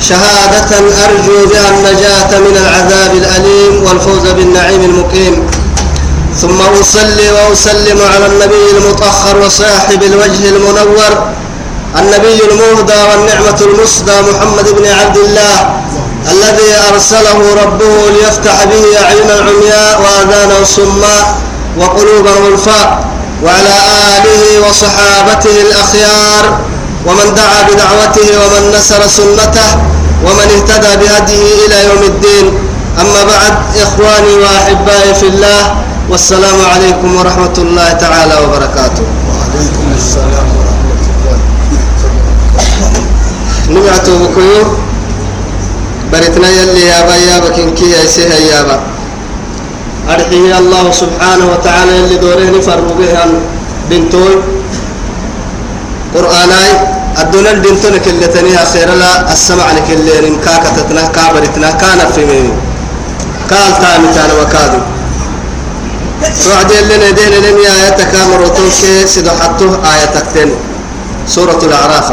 شهادة أرجو بها النجاة من العذاب الأليم والفوز بالنعيم المقيم. ثم أصلي وأسلم على النبي المطهر وصاحب الوجه المنور النبي المهدى والنعمة المسدى محمد بن عبد الله الذي أرسله ربه ليفتح به أعين العمياء وآذانا الصماء وقلوبا غلفاء وعلى آله وصحابته الأخيار ومن دعا بدعوته ومن نسر سنته ومن اهتدى بهديه إلى يوم الدين. أما بعد إخواني وأحبائي في الله والسلام عليكم ورحمة الله تعالى وبركاته. وعليكم السلام ورحمة الله نبعته بكيو؟ برتنا يلي يابا يابا كنكي يسيها يابا أرحيه الله سبحانه وتعالى يلي به عن بنتوي. قرآناي الدنيا البنتون كل تنيها خير لا السمع لك اللي كاكتتنا كابرتنا كان في مين؟ قال تامي كان وكادو وعد لنا دين لم آية كامر وتوكي سيدو حطوه آية تكتن سورة الأعراف.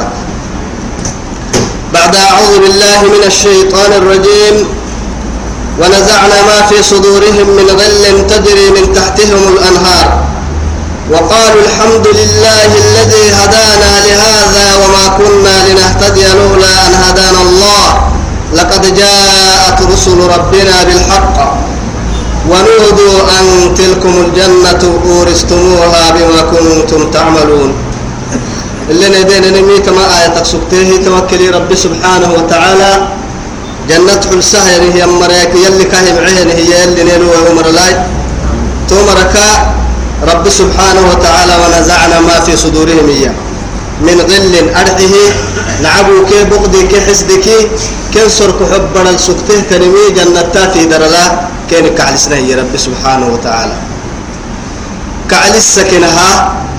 بعد أعوذ بالله من الشيطان الرجيم. ونزعنا ما في صدورهم من غل تجري من تحتهم الأنهار. وقالوا الحمد لله الذي هدانا لهذا وما كنا لنهتدي لولا أن هدانا الله. لقد جاءت رسل ربنا بالحق ونودوا أن تلكم الجنة أورثتموها بما كنتم تعملون. اللي ندينا نمي كما آية سكته توكلي ربي سبحانه وتعالى. جنة حلسها يعني هي مريك. يلي كاهم عين هي يلي نيلو ومر لاي تومركا رب سبحانه وتعالى ونزعنا ما في صدورهم إياه. من غل أرحه نعبو كي بغدي كي حسدك كي سرك حب السكته تنمي جنة في درلا كين كعلسنا يا رب سبحانه وتعالى. كعلس سكنها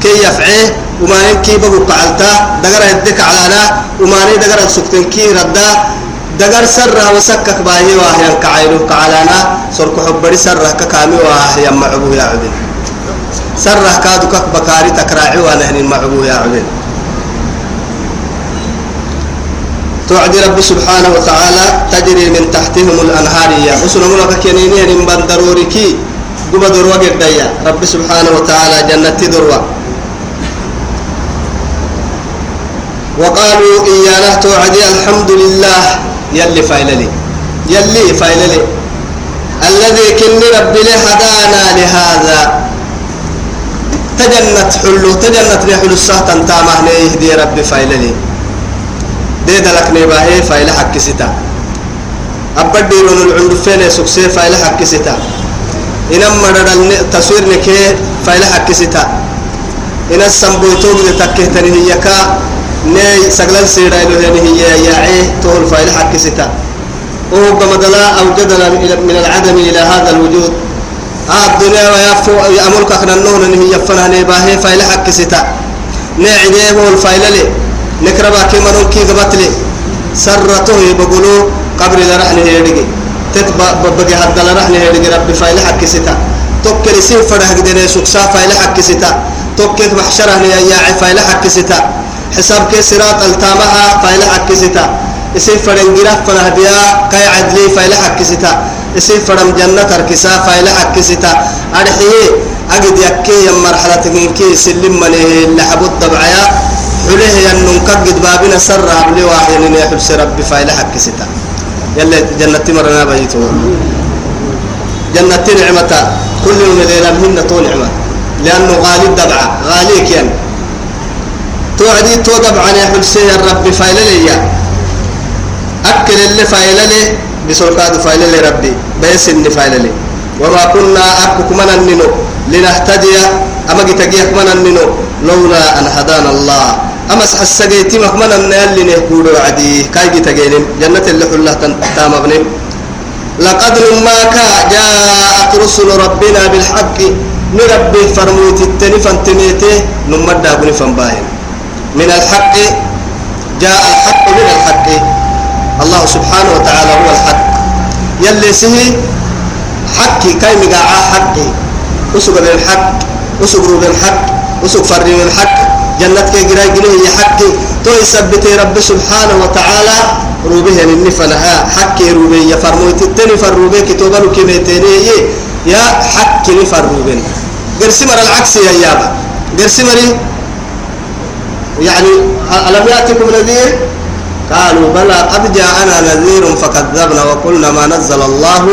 كي يفعيه وما ينكي بقو كعلتا دقر يدك علانا وما دقر السكتن كي ردا دقر سرها وسكك باهي واهيا كعينو كعلانا سرك حبري سرها ككامي واهيا معبو يا عبد سره كادو كك بكاري تكراعي وأنا هني معبو يا عبد توعد رب سبحانه وتعالى تجري من تحتهم الأنهار يا. أسنا ملك كنيني هني من ضروريكي قبا دروا قديا رب سبحانه وتعالى جنة دروا وقالوا إيانا توعد الحمد لله. يلي فايللي. يلي فايللي. الذي كن رب هدانا لهذا. تجنت حلو تجنت نحل السهت تامه يهدي ربي فايللي دي دلك نباهي فايل حق ستا. أبدي من العند فين سكسي فايل حق ستا. إنما مرد التصوير نكي فايل حق ستا. إن السنبوتوك تكيه تنهي يكا ني سقلل سيرا إلو هي يعيه تول فايل حق ستا. وهو بمدلا أوجدنا من العدم إلى هذا الوجود. الدنيا ويفو أمرك أخنا النون إن هي يفنا نباهي فايل حق ستا. نعديه هو الفايل لي. نكربا كما نمكي قبتلي سرته بقولوا قبر لرحن هيدقي تتبع ببقي هذا لرحن هيدقي ربي فايل حق ستا. توكل سين فرح قدنا سكسا فايل حق ستا. توكل محشرة يا فايل حق ستا. حساب كي صراط التامها فايل حق ستا. اسين فرنجرا فنهديا كاي عدلي فايل حق ستا. اسين فرم جنة تركسا فايل حق ستا أرحيه أجد يكي مرحلة كي سلم منه لحبود دبعيا حليه ينن كقد بابنا سر عبلي واحد إن يحبس ربي فايل حق ستا يلا جنة مرنا بيتو. جنة نعمة كل يوم ليلة مهنة تو نعمة. لأنه غالي الدبعة غالي كيان. توعدي تو دبعا يحبس ربي فايل لي أكل اللي فايل لي. بسرقات فايل لي ربي بيس إني فايل لي. وما كنا أكو من النينو لنهتدي أما جتجيك من النينو لولا أن هدانا الله. أما السجيتي مكمن النال اللي نهكودو عدي كاي جتجينم جنة اللي حلها تام ابنم لقد نماك جاءت رسل ربنا بالحق نربي فرموت التنفن تنيته نمدا بنفن باين من الحق جاء الحق من الحق. الله سبحانه وتعالى هو الحق. يلي سهي حقي كاي مقاعا حقي. أسوق بالحق أسوق بالحق أسوق فري بالحق جنتك جراي جنيه حقي. تو يثبت رب سبحانه وتعالى. روبه النفنها حقي روبه يفرموت التني فروبه كتوبه كميتيني يا حقي نفروبه قرسي مر العكس يا يابا قرسي مري يعني ألم يأتكم نذير قالوا بلى قد جاءنا نذير فكذبنا وقلنا ما نزل الله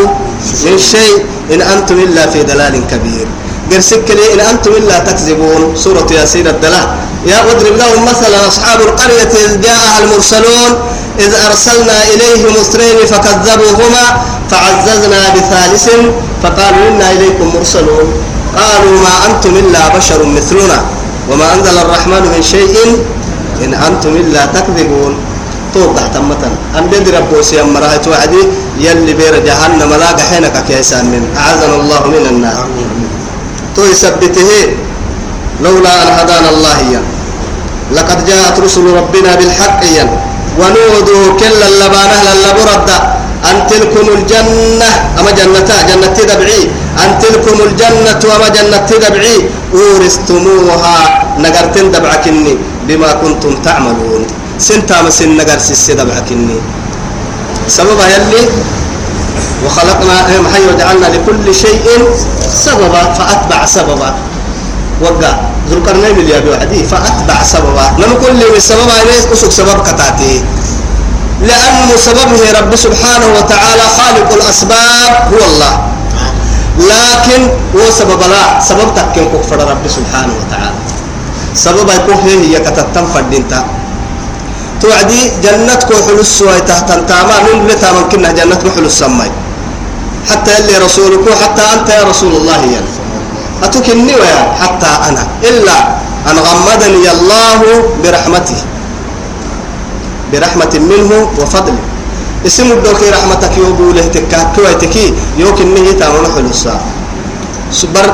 من شيء إن أنتم إلا في دلال كبير. قرسك لي إن أنتم إلا تكذبون. سورة ياسين الدلاء يا أضرب لهم مثلا أصحاب القرية إذ جاءها المرسلون. إذ أرسلنا إليهم اثنين فكذبوهما فعززنا بثالث فقالوا إنا إليكم مرسلون. قالوا ما أنتم إلا بشر مثلنا. وما أنزل الرحمن من شيء إن أنتم إلا تكذبون. توضح تمتا أن بدر بوسي أما رأيت وعدي يلي بير جهنم لا حينك كيسان من. أعزنا الله من النار. تو يثبته لولا أن هدانا الله إياه. لقد جاءت رسل ربنا بالحق إياه. ونودوا كل اللبانة للبرد. أن تلكم الجنة أما جنة جنة تدبعي. أن تلكم الجنة أما جنة تدبعي. أورثتموها نقرتن دبعكني بما كنتم تعملون. سنتا مسن نقر سيسي دبعكني سببها يلي وخلقنا محي وجعلنا لكل شيء سببا فأتبع سببا۔ وقع ذو القرنين اللي أبي وحدي فأتبع سببا۔ لما كل من السبب عليه أسك سبب كتاتي لأنه سببه رب سبحانه وتعالى خالق الأسباب هو الله لكن هو سبب لا سبب تكين كفر رب سبحانه وتعالى سبب يكون هي كتتم فردينتا توعدي جنتك حلس ويتحت تاما من لتا من كنا جنتك حلس سمي حتى اللي رسولك حتى أنت يا رسول الله يعني. أتكني ويا؟ حتى أنا. إلا أن غمدني الله برحمته. برحمة منه وفضل اسم الدوكي رحمتك يوبوله تكا كويتكي يوكن نهي تامون حلوسا سبر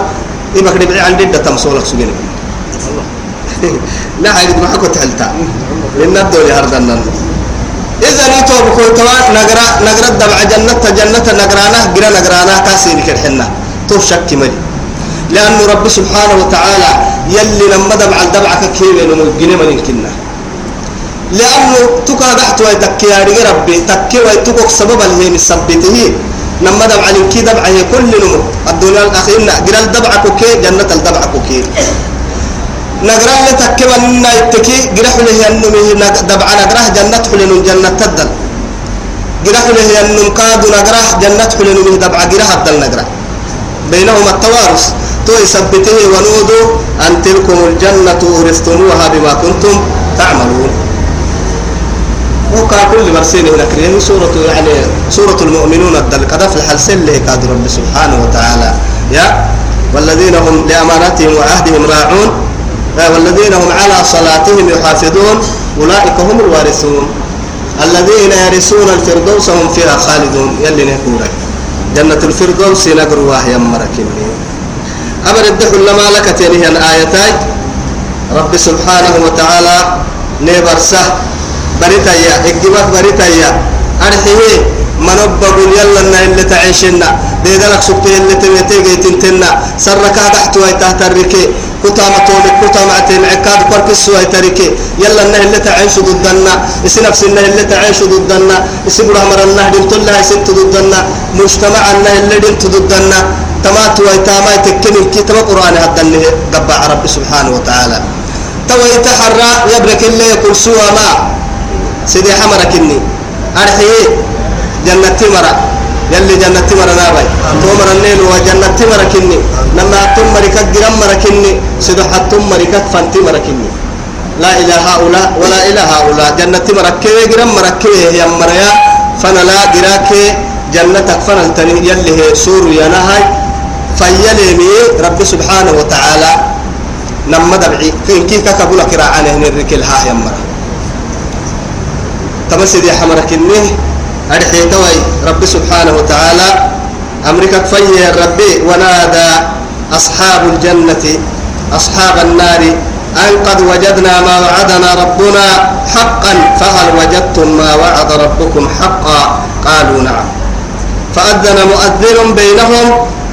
إبك ربعي عن ديدة تمسولك سجن لا حاجة ما حكو تحلتا لأن الدولي هردنا إذا نيتو بكل توا نقرا نقرأ دبع جنة جنة نقرانا قرأ نقرانا كاسيري كرحنا. تو شك ملي لأنه رب سبحانه وتعالى يلي لما دبع الدبعة كيف إنه جنة من الكنا لأنه تكا دحت ويتكي يا ربي تكي ويتكوك سبب اللي مثبته لما دبع لنكي دبع هي كل نمو. الدنيا الأخيرة قرأ الدبعة كوكي جنة الدبعة كوكي. نقرأ لتكي وننا يتكي قرأ له أنه دبع نقرأ جنة حلن جنة تدل. قرأ له أنه كاد نقرأ جنة حلن دبع قرأ الدل نقرأ بينهما التوارث. تو يثبته ونودوا أن تلكم الجنة أورثتموها بما كنتم تعملون. وكا كل مرسين هناك سورة يعني سورة المؤمنون الدل كذا في الحلسل كاد رب سبحانه وتعالى. يا والذين هم لأماناتهم وعهدهم راعون. والذين هم على صلاتهم يحافظون أولئك هم الوارثون. الذين يرثون الفردوس هم فيها خالدون. يلي نقول جنة الفردوس نقروا يا مركبني. أمر الدخل لما لك تليه الآيتين رب سبحانه وتعالى نبرسه بريتايا. اكتبات بريتايا. أرحيه. من أبقوا يلا اللي تعيشنا. ديدلك سبتي اللي تبيتي تنتنا سرك تحت ويتحت الركي كتامة تولك كتامة تنعكاد كورك السوى تركي يلا إنه اللي تعيش ضدنا. اسي نفس إنه اللي تعيش ضدنا. اسي برامر إنه دمت الله ست ضدنا. مجتمع إنه اللي دمت ضدنا. تمات ويتاما تكني كتاب قرآن هذا اللي قبع رب سبحانه وتعالى. تو يتحرى يبرك اللي يكون سوى ما. سيدي حمرك إني. أرحيه جنة مرة يلي جنة مرة نابي تومر الليل وجنة مرة كني. لما تمر كجرم مرة كني. سيدو حتم مرة فانتي مرة كني. لا إلى هؤلاء ولا إلى هؤلاء. جنة كي جرم كي هي مريا فانا لا جراك جنتك فانا التني. يلي هي سور ينهاي. فيلي مي رب سبحانه وتعالى. نما دبعي. كي كبولا كراعانه نركل ها يا مرة تمسدي حمرك النه أرحي توي رب سبحانه وتعالى. أمريكا فيه ربي. ونادى أصحاب الجنة أصحاب النار أن قد وجدنا ما وعدنا ربنا حقا فهل وجدتم ما وعد ربكم حقا؟ قالوا نعم. فأذن مؤذن بينهم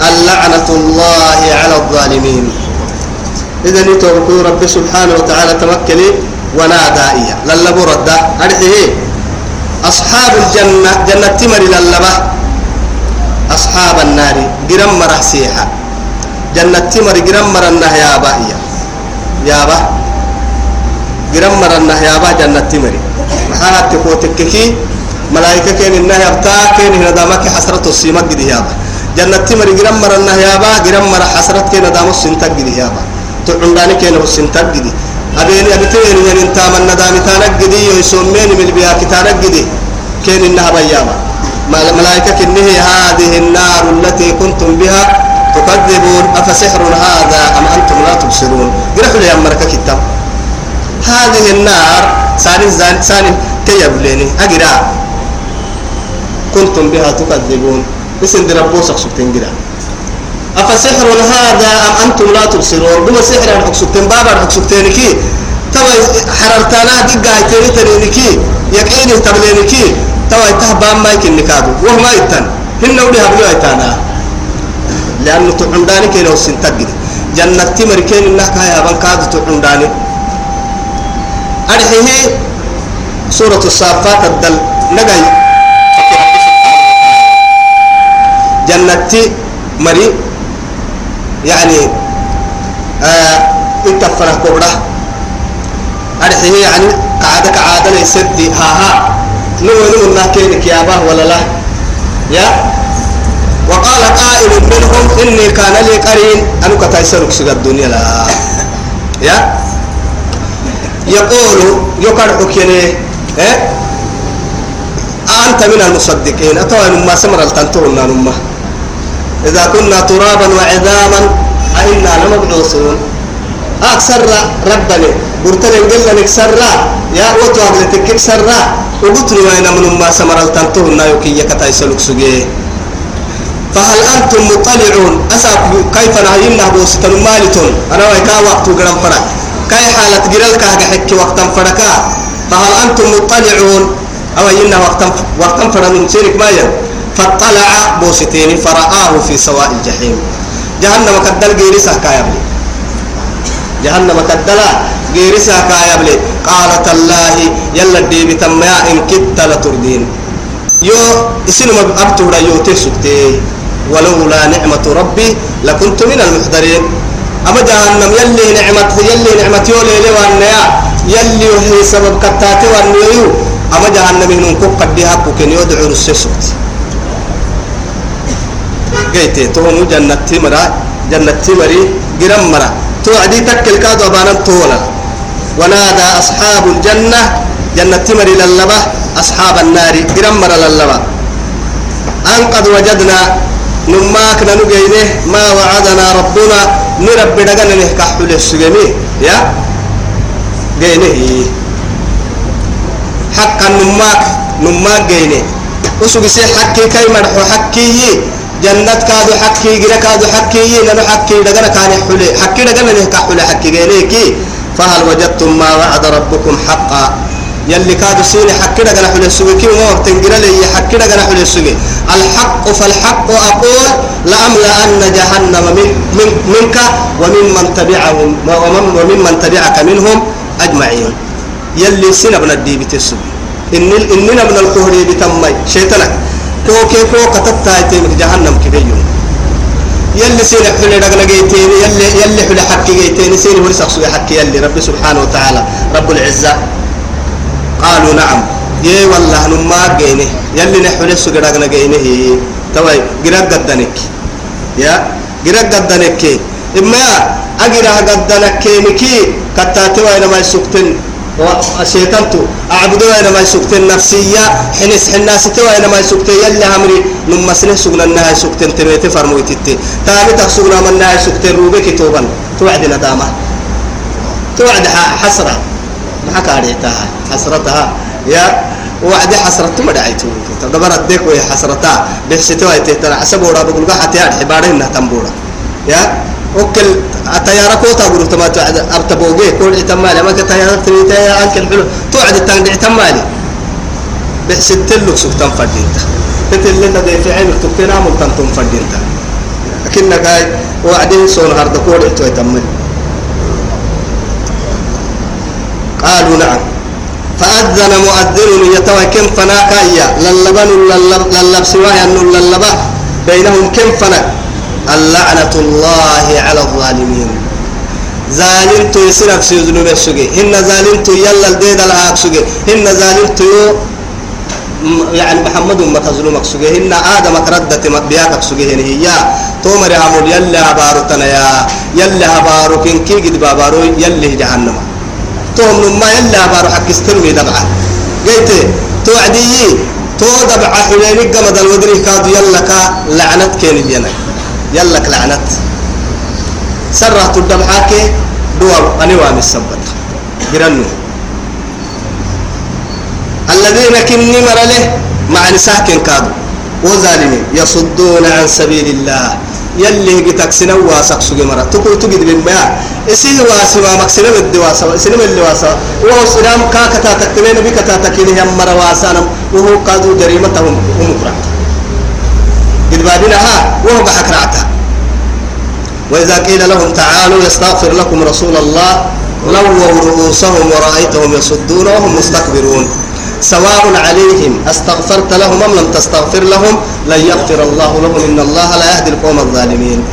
اللعنة الله على الظالمين. إذا نتوقع رب سبحانه وتعالى تمكلي ونادى إياه. للا برد أرحيه. أصحاب الجنة جنة تمر للبه أصحاب النار جرم مرح سيحة. جنة تمر جرم مر النهي يا با يا با. جرم مر النهي يا با جنة تمر محاها تكوتككي ملائكة كين النهي أبتا كين هنا دامك حسرة السيمك دي يا با. جنة تمر جرم مر النهي يا با جرم مر حسرة كين دام السنتك دي يا با. تعنداني كين السنتك دي أبين أبتين يعني انت من ندامي تانك دي يسمين من البيا كتانك دي كين إنها بياما. ملائكة كنه هذه النار التي كنتم بها تكذبون أفسحر هذا أم أنتم لا تبصرون؟ قرحوا لي أمرك كتاب. هذه النار ساني ساني كي يبليني أقرأ. كنتم بها تكذبون. اسم دربوسك سكتين قرأ أفسحر هذا أم أنتم لا تبصرون؟ بما سحر الحق سكتين بابا الحق سكتين كي. توا حررتنا دقا تيري ترينكي يقيني تبلينكي توا يتهبا ما يكن نكادو. وهما يتن. هن ودي هبلو يتانا. لأنه تعنداني كي لو سنتقد. جنة تمر كين إنك هاي أبان كادو تعنداني أرحيه سورة الصافات الدل نقاي جنة مري يعني آه اتفرح كبرة. أرحيه يعني قعدة قعدة ليست ها ها. نو نو الله كينك يا باه ولا لا. يا. وقال قائل منهم إني كان لي قرين. أنا كتايسرك سجى الدنيا لا. يا. يقول يقرأك يعني إيه. أنت من المصدقين. أتوى ما سمر التنتون نما إذا كنا ترابا وعظاما أئنا لمبعوثون. أكثر ربنا برتنا لك سرا يا وتو أغلتك سرا. وقلت له أين من ما سمر التنتون نايوكي يكتا يسلك سجيه فهل أنتم مطلعون؟ أسأل كيف نهينا بوستن مالتون. أنا ويكا وقت قرم فرق. كاي حالة قرلك حكي وقتا فرقا؟ فهل أنتم مطلعون؟ أو إن وقتا وقتا فرق من سيرك مايا فاطلع بوستين فرآه في سواء الجحيم. جهنم كدل غيرسا كايبلي جهنم كدل غيرسا كايبلي قالت الله يلا ديبي تما إن كدت لتردين. يو اسنما أبتو يو تسكتي ولولا نعمة ربي لكنت من المحضرين. أما جهنم يلي نعمة يلي نعمة يولي لي وانيا. يلي هي سبب كتاتي وانيو. أما جهنم هنون كوك قد يحبو كن يدعو السسوت قيتي تهون جنة تمرة جنة تمري قرم مرة توعدي تكل كادو بانا تولا ونادى أصحاب الجنة جنة تمري للبة أصحاب النار قرم مرة للبة أن قد وجدنا نماك ننقينه ما وعدنا ربنا نرب دقنا نهكح للسجمي يا؟ قينه. حقا نماك نماك قينه. وسوق سي حكي كي مرحو حكي جنة كادو حكي جرا كادو حكي ننو حكي دقنا كان حلي حكي دقنا نهكح حلي حكي قينه فهل وجدتم ما وعد ربكم حقا؟ يلي كادو سيني حكي حول السوق كي ما تنقل لي حكي دغنا حول السوق الحق فالحق أقول لأملأن جهنم من, من منك ومن من تبعهم ومن ومن من تبعك منهم أجمعين. يلي سين ابن الدي بتسوق ان اننا من القهر بتمي. شيطانك. كو كي كو كتتا تيمك جهنم كبيون يلي سين حول دغنا جيتين يلي يلي حول حكي جيتين سين ورسخ حكي يلي رب سبحانه وتعالى رب العزة. قالوا نعم. يي والله نما جينه يلي نحول السجرة جينه توي جرق قدنك. يا جرق قدنك. إما أجرا قدنك نكي كتاتي وين ما يسكتن شيطانتو أعبدوا وين ما يسكتن نفسية. حنس حناس تو وين ما يسكتن يلي همري. نما سنه سجنا النها يسكتن تبيت فرمويتتي تاني تسجنا من النها يسكتن روبك توبا توعد ندامة. توعد حسرة. ما كاريتها حسرتها يا وعد حسرت ما دعيتو دبر الديك وهي حسرتا. بحسيتو هاي تهتنا حسب ورا بقول قاعد تيار. حبارين تنبورا يا وكل التيارة كوتا بقول تما أرتبوجي كل اعتمالي ما كتيارة تريتا عنك الحلو توعد التنقع اعتمالي بحسيت لك سكتان فردينتا تتل لنا دي في عينك تكتنا ملتن تنفردينتا لكنك هاي وعدين سون هرد كل اعتمالي قالوا نعم. فأذن مؤذن يتوى كم فنا كايا للبن للب أنه للبا. بينهم كم فنا اللعنة الله على الظالمين. ظالمت يسرق سيزنو بسوغي هن ظالمت يلا الديد الهاك سوغي هن ظالمت يو يعني محمد ما تظلمك سوغي هن آدم كردت بياكك سوغي هن هي تومر عمود يلا هبارو تنيا يلا هبارو كنكي قد بأبارو يلا جهنم. توم نما يلا بارو حق استلمي دبعة. قلت توعدي تو دبعة حلينك قمد الودري كادو يلا كا لعنت كين يلا لعنت سرعت الدبعة كي دوا أنا وامي السبت برنو الذين كني مرله مع نساكن كادو. وظالمين يصدون عن سبيل الله. يلي جتك سنة واسق سوق مرة. تقول تجد بالما إسيه واسي ما مكسنة بدي واسا. سنة اللي واسا. وهو سلام كا كتا تكتمين بك كتا تكيني هم مرة واسانا وهو قادو جريمتهم هم قرأت قد بعدين ها وهو بحك رعتها وإذا قيل لهم تعالوا يستغفر لكم رسول الله لووا رؤوسهم ورأيتهم يصدون وهم مستكبرون. سواء عليهم أستغفرت لهم أم لم تستغفر لهم لن يغفر الله لهم إن الله لا يهدي القوم الظالمين.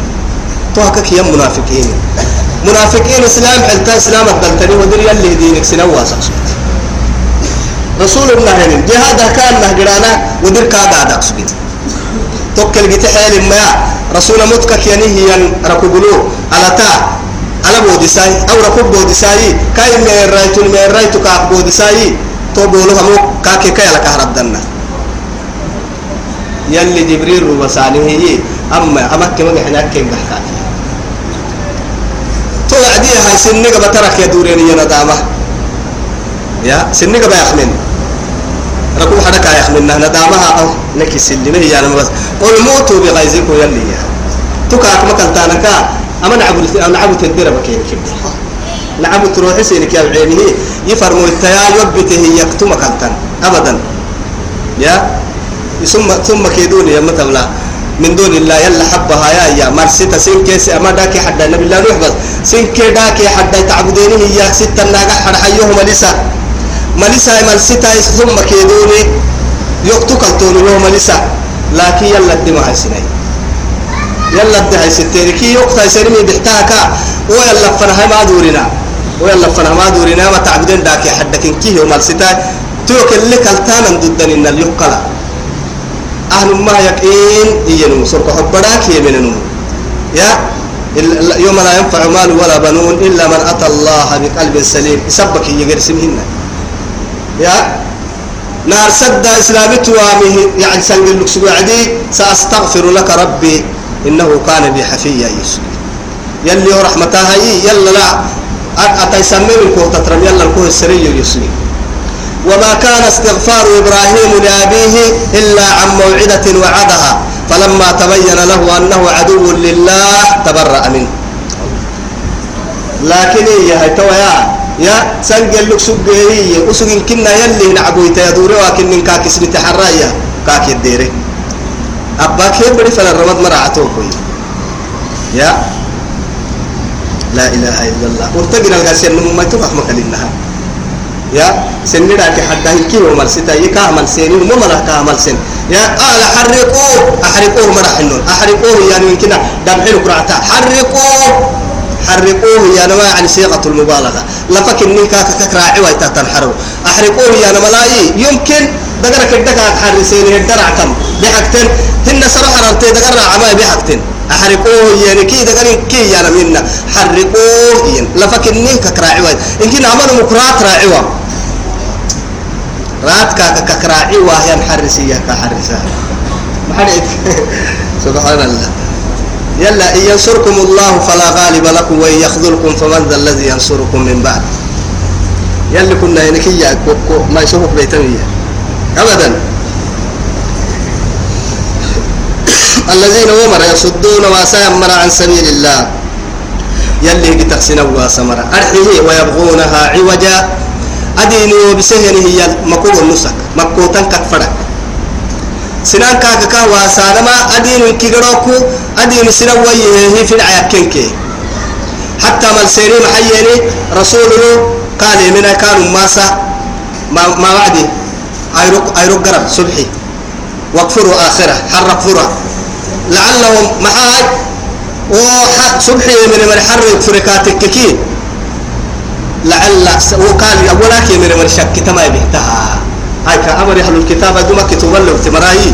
توهكك يا منافقين. منافقين إسلام حلتا إسلام الدلتني ودر يلي دينك سنوا سقسوت. رسول الله يعني جهاد كان نهجرانا ودر كاد عدك سبيت توكل جت حال ما. رسول متك يعني هي ركبلو على تا. على بودساي أو ركب بودساي كاي من رايتو من رايتو كاك بودساي تو بولو همو كاكي كاي لك هردنا يلي جبريل وسانه هي. أما أمك ما إحنا كين بحكاك تو عدي هاي سنك بترك يا دورين يا ندامة. يا سنك بيخمن ركوب حدك يخمن ندامها أو نكي سلمه يا نما بس قل موتوا بغيظكم يلي يا. تكاك مكان تانكا أما نعبد نعبد تدير بكين كده نعم تروح سينك يا عينه يفرموا التيا يبته يكتمك أنت أبدا. يا. ثم ثم كيدوني يا متبلا من دون الله يلا حبها يا يا. مرسيتا سين كيس أما داكي حدا النبي الله نوح بس سين كي داكي حدا تعبدينه يا. ستة ناقة حد حيوه مليسا مرسيتا ثم كيدوني يقتك التون له مليسا لكن يلا الدماء سنين يلا الدهي ستيري كي يقطع سنين بحتاكا ويلا فرها ما دورنا ويلا فرها ما دورنا ما تعبدين داكي حدك كيه ومرسيتا توك اللي كالتانا ضدن إن اليقلا أهل ما يقين إينو سرق حبراك يمننو يا يوم لا ينفع مال ولا بنون إلا من أتى الله بقلب سليم سبك يجرسمهن يا؟ نار سد إسلامي توامه يعني سنقل لك سبعدي سأستغفر لك ربي إنه كان بي حفيا يسوع يلي ورحمتها هي يلا لا أتيسمي من كوه تترم يلا الكوه السري يسوع وما كان استغفار إبراهيم لأبيه إلا عن موعدة وعدها فلما تبين له أنه عدو لله تبرأ منه. لكن هي هي يا سنجل لك سجيه وسجن كنا يلي نعبوي تيدوري ولكن من كاكس بتحرايا كاك الديري. أباك يبري فلا الرمض مرعته كوي يا. لا إله إلا الله. ورتقنا القاسين من ما تفهم مكانها يا. سندا كي حتى هيك ومال ستا. يكا عمل سيني ملا كعمل سين. يا. قال حرقوه أحرقوه مرحنون. أحرقوه يعني يمكن دمحين كرعتا حرقوه حرقوه يا نما يعني صيغة المبالغة. لفك إنك ككراعي ويتا تنحروا أحرقوه يا نما لاي يمكن دقرا كدك حرسين الدرع كم بحكتن هن صراحة رمتي دقرا عماي بحكتن أحرقوه يعني كي دقرين كي يا نمينا حرقوه يعني لفك إنك ككراعي ويتا إنكن عملوا مكرات راعي رات كاك ككراعي وهي محرسية كحرسة. محرق سبحان الله. يلا إن ينصركم الله فلا غالب لكم وإن يخذلكم فمن ذا الذي ينصركم من بعد. يلا كنا ينكي ما يشوفك بيتمية. أبدا. الذين ومر يصدون وسيمر عن سبيل الله. يلي تقسنا واسمر. أرحيه ويبغونها عوجا. أديني وبسهنه هي مكوب النسك. مكوتا كتفرك. سنان كاكا كا واسانما أدين كيغروكو أدين سنويه في العيكينكي حتى ملسيني محيني رسوله قال من كانوا ماسا ما, ما وعدي أيروك أيروك قرب صبحي واكفروا آخرة حرق فرة لعلهم محاج وصبحي من من حرق فركاتك كي لعل وقال أولاك من من شك تما بهتها هاي كأمر أهل الكتاب دوما كتب له تمراهي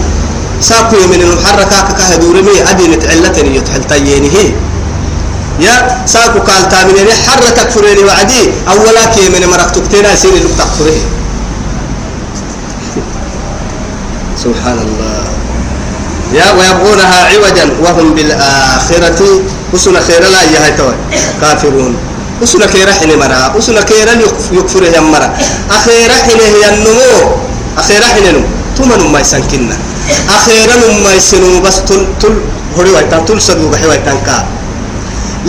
ساكو من المحركة كهدورمي أدي نتعلتني يتحلتينه يا ساكو قال تامنين حركك فريني وعدي. أولاك من مرك تكتينا سيني لك تكفره سبحان الله يا ويبغونها عوجا وهم بالآخرة. وسنا خير لا يهي كافرون. وسنا خير حين مرا وسنا خير يكفر يا مرا. أخيرا حين هي النمو. أخيرا حين نمو. تمن ما يسنكنا أخيرا ما يسنو بس تل تل هري ويتان تل صدوق حي ويتان كا.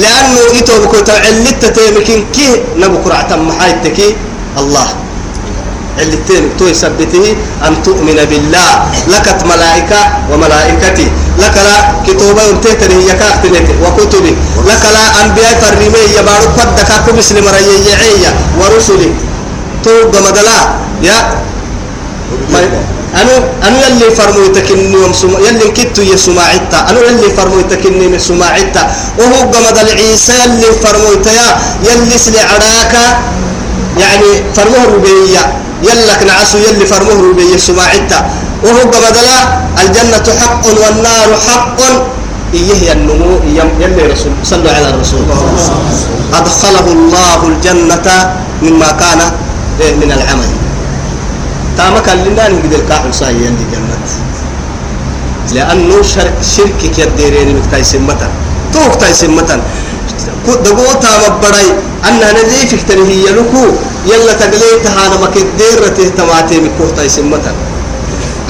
لأنه إتو بكو تعلت تيمكن كي نبو قرعة محايتكي الله. علتين تو يثبته أن تؤمن بالله. لكت ملائكة وملائكتي. لك لا كتوبة يمتهتني هي كاختنتي وكتبي لك لا أنبياء فرمي يبارك فدك أكو مسلم ريعية ورسلي. تو قمدلا يا. أنا أنا يلي فرمو يتكني يوم سما يلي كتو يسماعتا أنا يلي فرمو يتكني من سماعتا وهو قمد العيسى يلي فرمو يتيا يلي سلي عراكا يعني فرموه ربيع يلك نعسو يلي فرموه ربيع سماعتا وهو قبدلا الجنة حق والنار حق. إيه النمو؟ يلي رسول صلوا على الرسول. أدخله الله الجنة مما كان من العمل. تامك لنا نقدر كاحل صاحي يلي جنة. لأنه شرك شركك يديرين مكتاي سمتا. توك تاي سمتا. دقوتا مبراي أنها نذيفك تنهي لكو يلا تقليتها أنا مكدير تهتماتي مكوتا سمتا.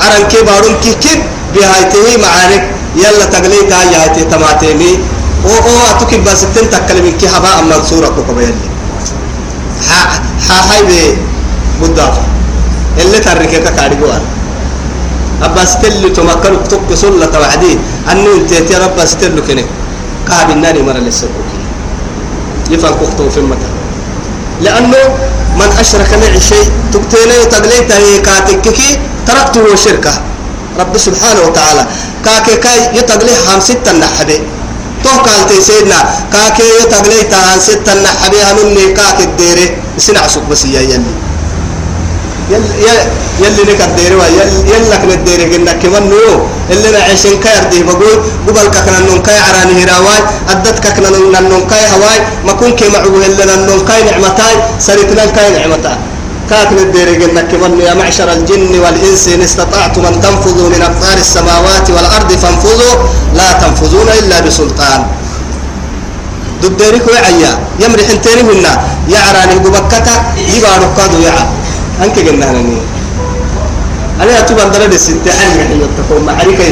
عرن كي بارون كي كيب بهايته معارك. يلا تقليتها يهايته تماتيمي أو أو أتوكي بس تنتكلم كي هباء منصورة كوكب يلي. ها ها هاي بي بدافع اللي تركك كاريجوان أباس تلو تمكن تك سلة وعدي أنو انت يا رب أباس تلو كنك كعب النار مرة للسبوكي يفهم كختو في المتن لأنه من أشرك معي شيء تقتيني وتقليته كاتككي تركته شركة. رب سبحانه وتعالى. كاكي كاي يتقلي هم ستة نحبي تو قالتي سيدنا. كاكي يتقلي تهان ستة نحبي هنوني كاكي الديري. سنع سوق بس يا يلي. يلي يلي نك الديري يلك نديري قلنا كمان نو اللي نعيشين كاير دي بقول. قبل كنا نون كاي عراني هراواي أدت كنا نون كاي هواي. ما كون كي معوه اللي نون كاي نعمتاي. سريتنا كاي نعمتاي. كاتب الدير قلنا كمان يا معشر الجن والإنس إن استطعتم أن تنفذوا من أقطار السماوات والأرض فانفذوا لا تنفذون إلا بسلطان. دبيرك وعيا يمرح انتين منا يعراني قبكتا يبقى ركادو يعا أنك قلنا لني أنا أتوب أن درد الستة أنا نحن يتقوم معركة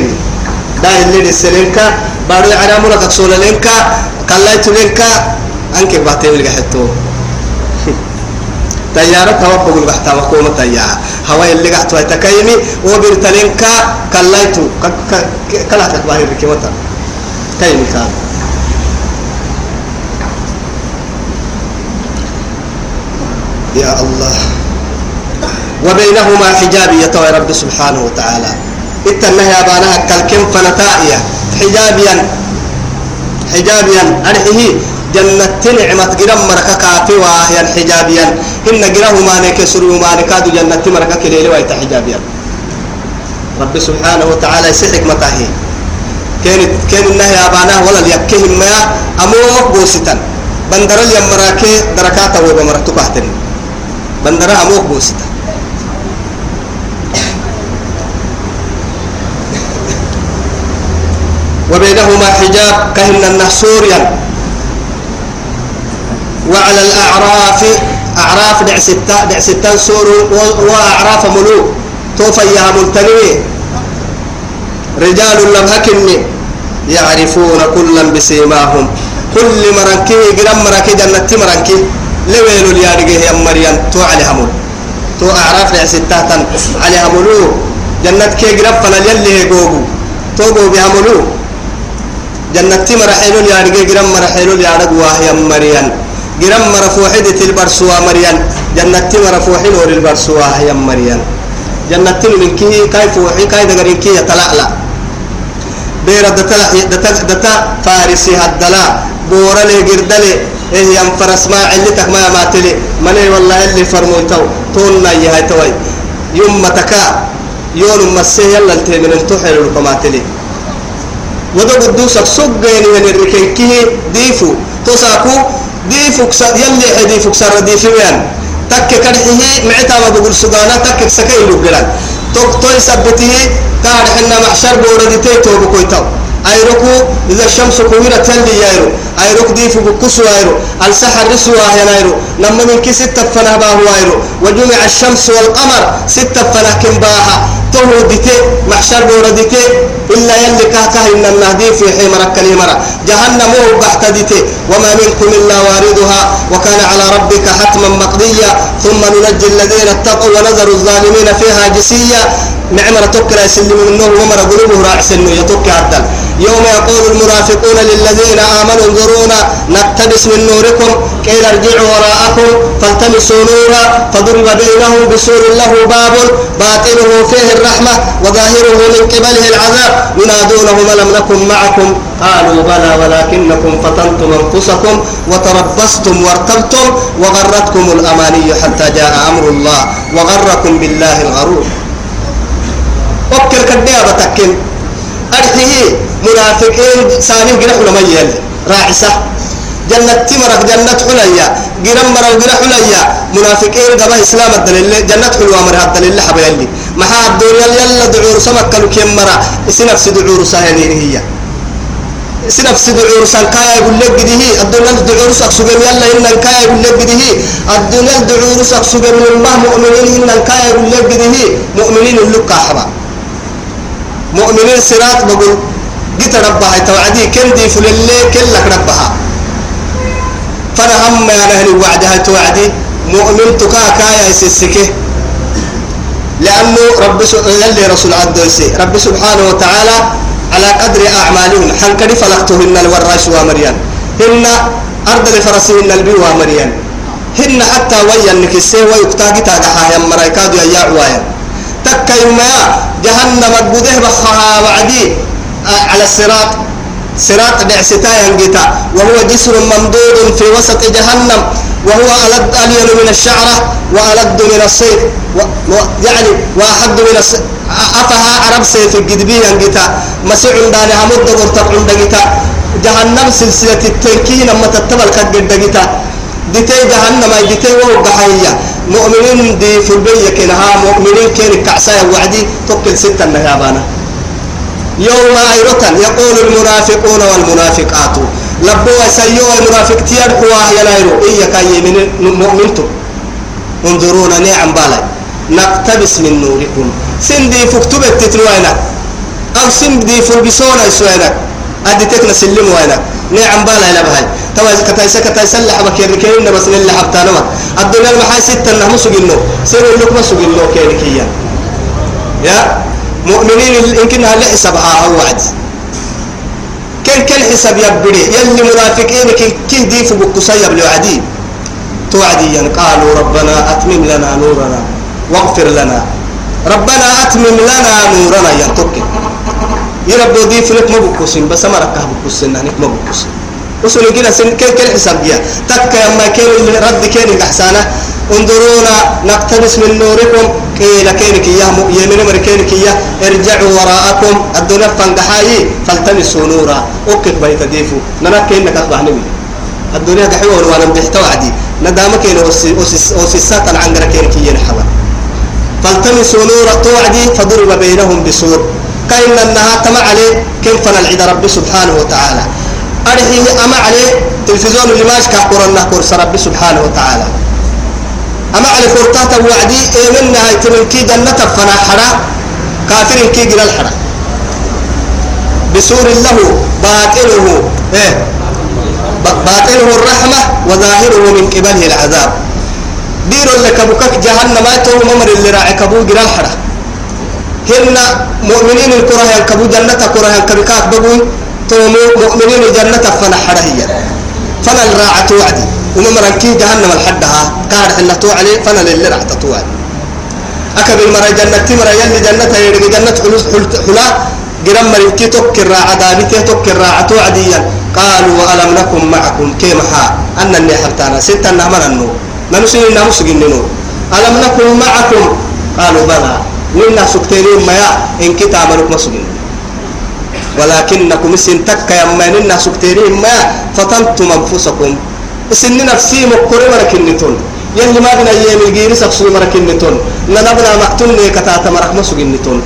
دا اللي السلينكا بارو يعرامو لك أكسول لينكا كلايتو لينكا أنك باتي ملقى حتو تيارة توقف البحث وقوم تيارة هواي اللي قحت ويتكيمي وبرتلينكا كلايتو كلا تكباهي بكيمتا كيمي كان يا الله. وبينهما حجاب يتوى رب سبحانه وتعالى. اتنه يا بانها كالكم فنتائيا حجابيا حجابيا أرحيه جنة نعمة جرام مركا كافي وهي حجابيا. إن جراه ما نكسر وما نكاد جنة مركا كليل ويت حجابيا. رب سبحانه وتعالى يسحك متاهي كانت كان النهي أبانا ولا ليكهم ما أمو مقبوستا بندر اليمراكي دركاتا وبمرتو بحتن بندر أمو مقبوستا وبينهما حجاب كهن النحسوريا وعلى الأعراف أعراف دع ستة دع ستة سور وأعراف ملوك توفى يا ملتنمي رجال لم هكني. يعرفون كلا بسيماهم. كل مرنكي قرم مركي جنة مرنكي. لويل اليارجه يا مريم تو على همول تو أعراف ستة على همولو جنة كي قرب فلا يلي جوجو تو جو بهمولو جنة مرحيلو اليارجه قرم مرحيلو اليارج وهي مريم. قرم مرفوحدة البرسوا مريم جنة مرفوحين ور البرسوا هي مريم جنة من كي كيف وحي كاي دغرين كي يتلعلع بير دتا دتا دتا فارسي هدلا بورا لي قردلي إيه يم فرس ما علتك ما ماتلي. مني والله اللي فرموتو تونا يا توي يوم متكا يوم مسيه يلا التمن التحل القماتلي وده قدوسك سجيني من الركيكي ديفو. تساكو ديفو يلي حديفو كسر ديفو يعني تك كرحه معتا ما بقول سجانا تك سكاي لبلان توك توي سبته كار حنا محشر بوردتي تو بكويتو ايركو إذا الشمس كورت تلي يايرو ايروك دي في بكسو ايرو السحر رسوا يايرو لما من كي ستة فنا باه ايرو وجمع الشمس والقمر ستة فنا كم ديتي محشر بوردتي إلا يلي كاكا إن النهدي في حمرك كلمرة جهنم هو بحتدتي وما منكم إلا واردها وكان على ربك حتما مقضيا ثم ننجي الذين اتقوا ونذر الظالمين فيها جسيا معمرة تكلا يسلم منه ومر قلوبه راعس انه يتوكي عدل. يوم يقول المنافقون للذين آمنوا انظرونا نقتبس من نوركم قيل ارجعوا وراءكم فالتمسوا نورا فضرب بينهم بسور له باب باطنه فيه الرحمة وظاهره من قبله العذاب. ينادونهم لم نكن معكم؟ قالوا بلى ولكنكم فتنتم أنفسكم وتربصتم وارتبتم وغرتكم الأماني حتى جاء أمر الله وغركم بالله الغرور. وكل كديا بتكن أرحيه منافقين ساني جرح لما يل راعسة. جنة تمرك جنة حليا جرم مرة جرح حليا منافقين قبا إسلام الدليل. جنة حلوة مرة الدليل حبيلي ما الدنيا يلا دعور سمك كانوا كم مرة سنفس دعور سهلين هي. سنفس دعور سنكايا يقول لك به الدنيا دعور سكسوج يلا إن كايا يقول لك به الدنيا دعور سكسوج من الله مؤمنين إن كايا يقول لك به مؤمنين اللقا حبا مؤمنين سرات بقول قلت ربها توعدي كن دي فللي كلك ربها. فأنا هم يا أهل وعدها توعدي مؤمن تكاكا يا سسكه لأنه رب يلي رسول عبد رب سبحانه وتعالى على قدر أعمالهم. حنكري فلقتهن الوراش ومريان؟ هن أرض لفرسهن البي ومريان. هن حتى ويا النكسي ويكتاكي تاقحا يا مرايكاد يا عوايا تكا يوما جهنم قده بخها وعدي. على الصراط. صراط بعستا ينقطع وهو جسر ممدود في وسط جهنم. وهو ألد ألين من الشعرة وألد من الصيد. و... و... يعني وأحد من الصيد أفها عرب سيف الجدبي ينقطع مسيح داني همد عند جهنم سلسلة التنكين لما تتبع القد ديتي جهنم ديتي وهو بحية مؤمنين دي في البية كنها مؤمنين كين كعسايا وعدي توكل ستة النهابانة يوم أيرتن يقول المنافقون والمنافقات. لبوا سيوا المنافق تيرحوا ينايرو. إيا كاي من مؤمنتو. انظرونا نعم بالا نقتبس من نوركم. سندي فكتبت تتلوينك أو سندي فلبسونا يسوينك. أدي تكنا سلم وينك. نعم بالا إلى بهاي توا كتايسا كتايسا اللي حبك يركين بس اللي حبتانا الدنيا المحاي ستة نهم سجنو سيروا لكم سجنو كيركيا. يا؟ مؤمنين يمكن هل حسابها أو وعد كل كل حساب يبدي يلي منافقين كي كي دي في بكسيب لوعدي توعديا قالوا ربنا أتمم لنا نورنا واغفر لنا. ربنا أتمم لنا نورنا ينطق يربو دي في لك ما بكسين بس ما ركها بكسين نحن ما وصلوا كده سن كل كل حساب جيا. تك يما كان رد كان إحسانه انظرونا نقتبس من نوركم. قيل كينك يا يمين مركينك يا ارجعوا وراءكم. الدنيا فانقحاي. فالتمسوا نورا. اوكك بيت ديفو. ننا كينك اصبح نبي الدنيا قحيوه وأنا بحتوى عدي. ندامك كين اوسيسات العنقرة كينك يا نحوى فالتمسوا نورا. توعدي فضرب بينهم بسور كاين انها تمع عليه. كيف العيد رب سبحانه وتعالى؟ أرحيه أما عليه تلفزيون اللي ماشي كقرن كورس رب سبحانه وتعالى. أما على فرطات وعدي إيمنا هاي تمنكي جنة فنا حرا كافر كي جل الحرا بسور له باطنه إيه؟ باطنه الرحمة وظاهره من قبله العذاب. دير لك بكك جهنم تو ممر اللي راعي كبو جل الحرا هن مؤمنين الكره ينكبو جنة كره ينكبكاك بقول مؤمنين جنة فنا هي. فنا الراعة وعدي. وممر كي جهنم الحدها. قاعد حنا توعلي فنا اللي راح تتوعد أكب المرة جنة تمرة يلي جنة يرجع جنة حلوس حلا جرم مريكي تكر راعة دابته تكر راعة توعديا قالوا وألم نكن معكم؟ كيما ها أن اللي حبتانا. ستة نعمل النور نمسي نمسي النور ألم نكن معكم؟ قالوا بلى. وإنا سكتينين ما إن كتاب لكم مسجين ولكنكم سن تك يا ما إنا سكتينين ما فتنتم أنفسكم. سن نفسي مقرر مركنتون يلي ما بنا يم الجير سفسو مركنتون لنبنا مقتلني كتاتا مرك مسجنتون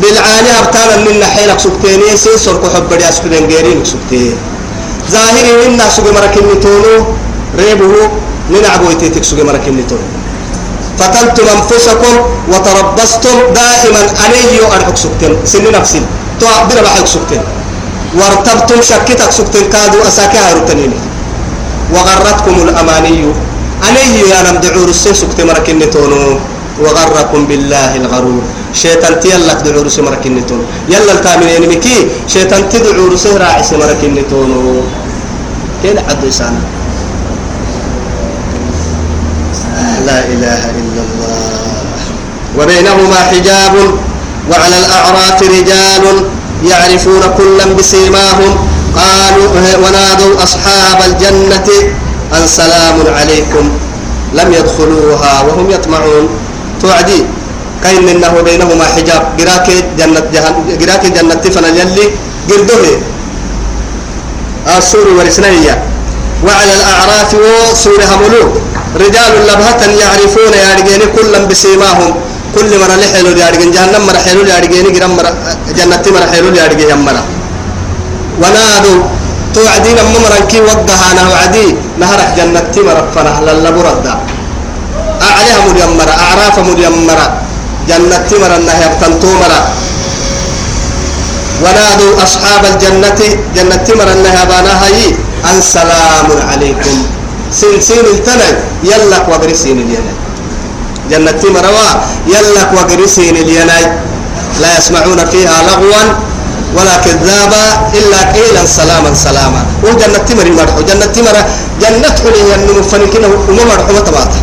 بالعاني أبطالا من حيلك سكتيني سيسر كحب بدي أسكتين غيرين سكتين ظاهري إنا سوق مركنتونو ريبه من عبويتك سوق مركنتون فتنتم أنفسكم وتربصتم دائما أنيو أرحك سكتين سن نفسي تعبر بحك سكتين. وارتبتم شكتك سكتين كادوا أساكها رتنين وغرتكم الأماني. أنيو يا نم دعور السيسك مركن تونو وغركم بالله الغرور. شيطان تيلك دعور سمركن تونو يلا التامين ينمكي شيطان تدعور سهراع سمركن تونو كين عدو إسانا لا إله إلا الله. وبينهما حجاب. وعلى الأعراف رجال يعرفون كلا بسيماهم. قالوا ونادوا أصحاب الجنة أن سلام عليكم. لم يدخلوها وهم يطمعون. توعدي. كاين انه بينهما حجاب. قراك جنة جهن قراك جنة فنا يلي قرده السور والسنية وعلى الأعراف وسورها ملوك. رجال لبهة يعرفون يارجين كلا بسيماهم. كل مرة لحلو يارجين جهنم مرة حلو يارجين قرام مرة جنة مرة حلو يارجين مرة. ونادوا توعدين ممرا كي ودها أنا وعدي نهرك جنة تمر فنه للا بردا. أعليها مديمرة أعراف مديمرة جنة تمر النهي تنتومرة ونادوا أصحاب الجنة جنة تمر النهي بانها أن سلام عليكم. سين سين التنى يلك وقرسين اليناي جنة تمر يلك وقرسين اليناي. لا يسمعون فيها لغوا ولا كذابا إلا قيلا سلاما سلاما. وجنة تمر مرحو. جنة تمر جنة حلي أنه مفنكين وما مرحو متباتا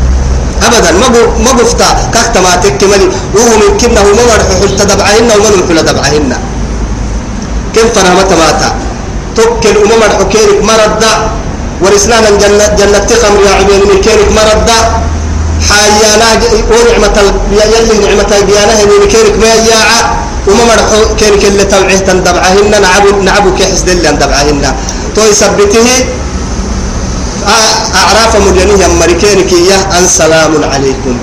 أبدا. ما ما قفتا كاكتا ما تكملي. وهو من كنا وما مرحو. حلت دبعهن وما نحل دبعهن. كم متباتا توكل وما مرحو. كيرك مردا ورسلنا جنة جنة خمر يا عبين من كيرك مردا حيانا ونعمة يلي نعمة بيانا من كيرك ما وما مرحو كان كل تبعه تندبعهن نعبو نعبو كحس دل اندبعهن تو يثبته أعراف مدينية مريكين كيه أن سلام عليكم.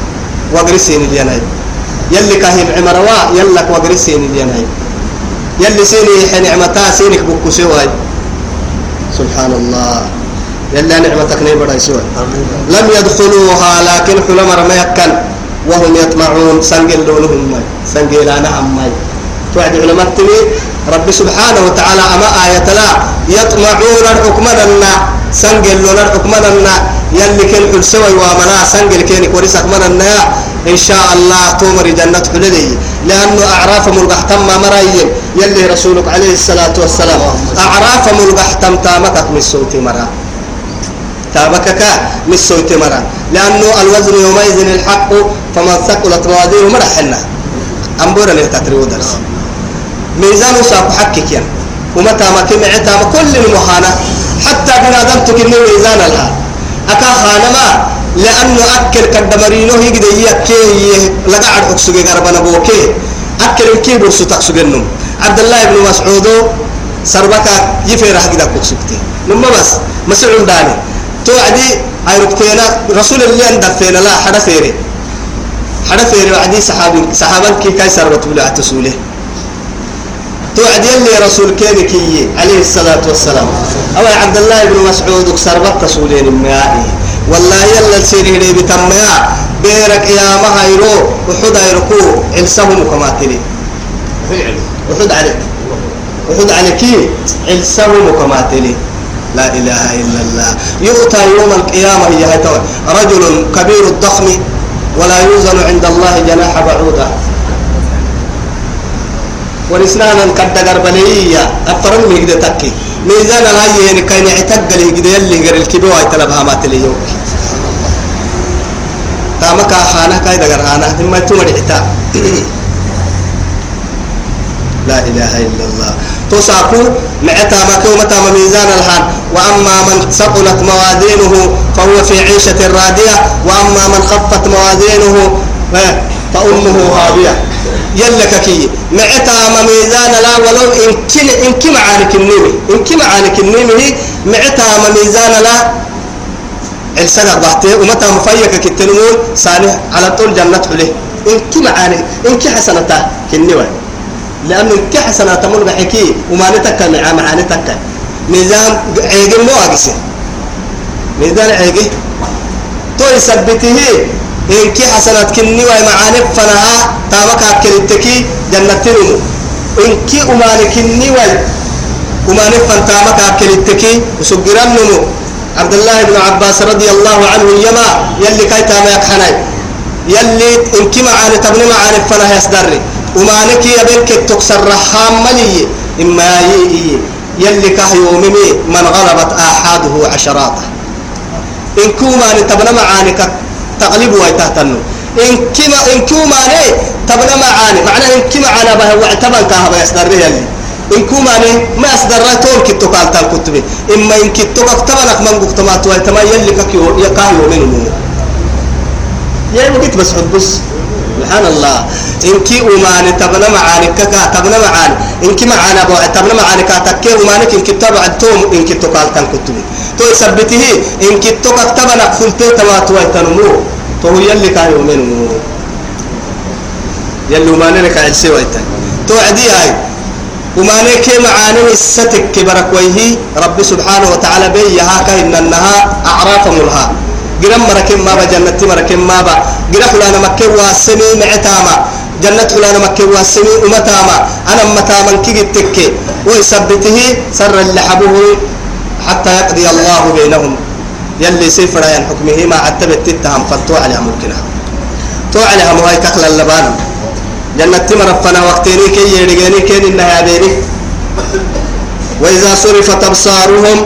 وقرسين اليناي يلي كاهن عمروا يلك وقرسين اليناي يلي سيني نعمتا سينك بكو سواي. سبحان الله. يلا نعمتك نيبرا سواي لم يدخلوها لكن حلم رميكن وهم يطمعون. سنجل لونهم ماي. سنجل أنا أماي توعد علماء تبي؟ رب سبحانه وتعالى أما آية لا. يطمعون الحكم لنا. سنجل لنا الحكم لنا. يلي كل حل سوي وامنا. سنجل كينك ورسك مننا إن شاء الله تومر جنة حلدي. لأنه أعراف ملقح تم مرايم يلي رسولك عليه الصلاة والسلام. أعراف ملقح تم تامكك من الصوت مرا تابكك من الصوت مرا. لأنه الوزن يومئذ الحق فمن ثقلت موازينه مرحنا أمبورا لتتريو درس. ميزان وصاف حكك يعني ومتى ما كم عتا كل المهانة حتى بنادم تكني ميزان لها أكا خانما لأنه أكل كدمرينه يقدر يكيه لقعد أكسوجي قربنا بوكي. أكل الكيبور ستكسوجنهم عبد الله بن مسعود سربك يفيرح كده أكسوجتي نما بس. مسعود داني. توعدي أيركتينا رسول الله أندفينا لا حدا فيري. حدا فيري وعدي صحابي صحابا كي كاي بلا تسوله توعد يلي رسول كينكي عليه الصلاة والسلام. أو عبد الله بن مسعود سربت تسولين مائي والله يلا سيري لي بتميا. بيرك يا مهيرو وحد يركو علسهم كما تلي وحد عليك. وحد عليك علسهم كما تلي لا إله إلا الله. يؤتى يوم القيامة هي رجل كبير الضخم ولا يوزن عند الله جناح بعوضة ونسنانا قد قربلية أفرم يقدر تكي. ميزان هاي يعني كان يعتق لي يقدر يلي غير الكبير ويتلبها ما تلي يوم تامك خانة كاي دقر خانة. ثم تمر لا إله إلا الله. تساكو معتا ما كو متى ميزان الحال. وأما من ثقلت موازينه فهو في عيشة راضية وأما من خفت موازينه فأمه هاوية يلك كي معتا ميزان لا ولو إن كن إن كم عانك النيمي إن كم عانك النيمي معتا ميزان لا. السنة بحته ومتى مفيك كتنمون صالح على طول جنة له. إن كم عانك إن كي حسنته كنيوه لأنه كي حسنة تمر بحكي وما نتكا مع معاني تكا ميزان عيقي مو أقسي ميزان عيقي. تو يثبته. إن كي كني وما معاني فنها تامك أكلتكي جنة نمو إن كي أماني كني وي أماني فن تامك أكلتكي وسجران نمو. عبد الله بن عباس رضي الله عنه يما يلي كي تامك حناي يلي إن كي معاني تبني معاني فنها يصدرني وما نكي يبلك تكسر حاملي إما يي يلي كهيومي من غلبت آحاده عشراته. إن كوما تبنى معانك تغلب ويتهتنو. إن كما إن كوما تبنى معاني معناه إن كما على به واعتبن كهبا يصدر يلي. إن كوما ما يصدر تون كتو قال تال كتبي إما إن كتو كتبنك من قطمات ويتما يلي يكاهيو منه يا وقت بس حبس. سبحان الله إنك أمان تبنا معاني كا تبنا معاني. إنك معانا بو تبنا معاني كا تكي أمانك إنك تبع التوم إنك تقال تنكتب تو يثبته. إنك تقال تبنا خلت تما توي تنمو. تو يلي كان يومين يلي أماني لك عجسي ويتن تو عدي هاي أماني كي معاني الستك كبرك ويهي رب سبحانه وتعالى بي هاكا إن أنها أعراف ملها. جرم مركم ما با جنة مركم ما با جرا فلان مكة واسمي معتاما جنة فلان مكة واسمي أمتاما أنا متاما كي تكي ويثبته سر اللحبه حتى يقضي الله بينهم يلي سفر عن حكمه ما عتبت تتهم فتو عليها ممكنها تو عليها مهاي كخل اللبان جنة مرفنا وقتيني كي يرجعني كين إنها وإذا صرفت أبصارهم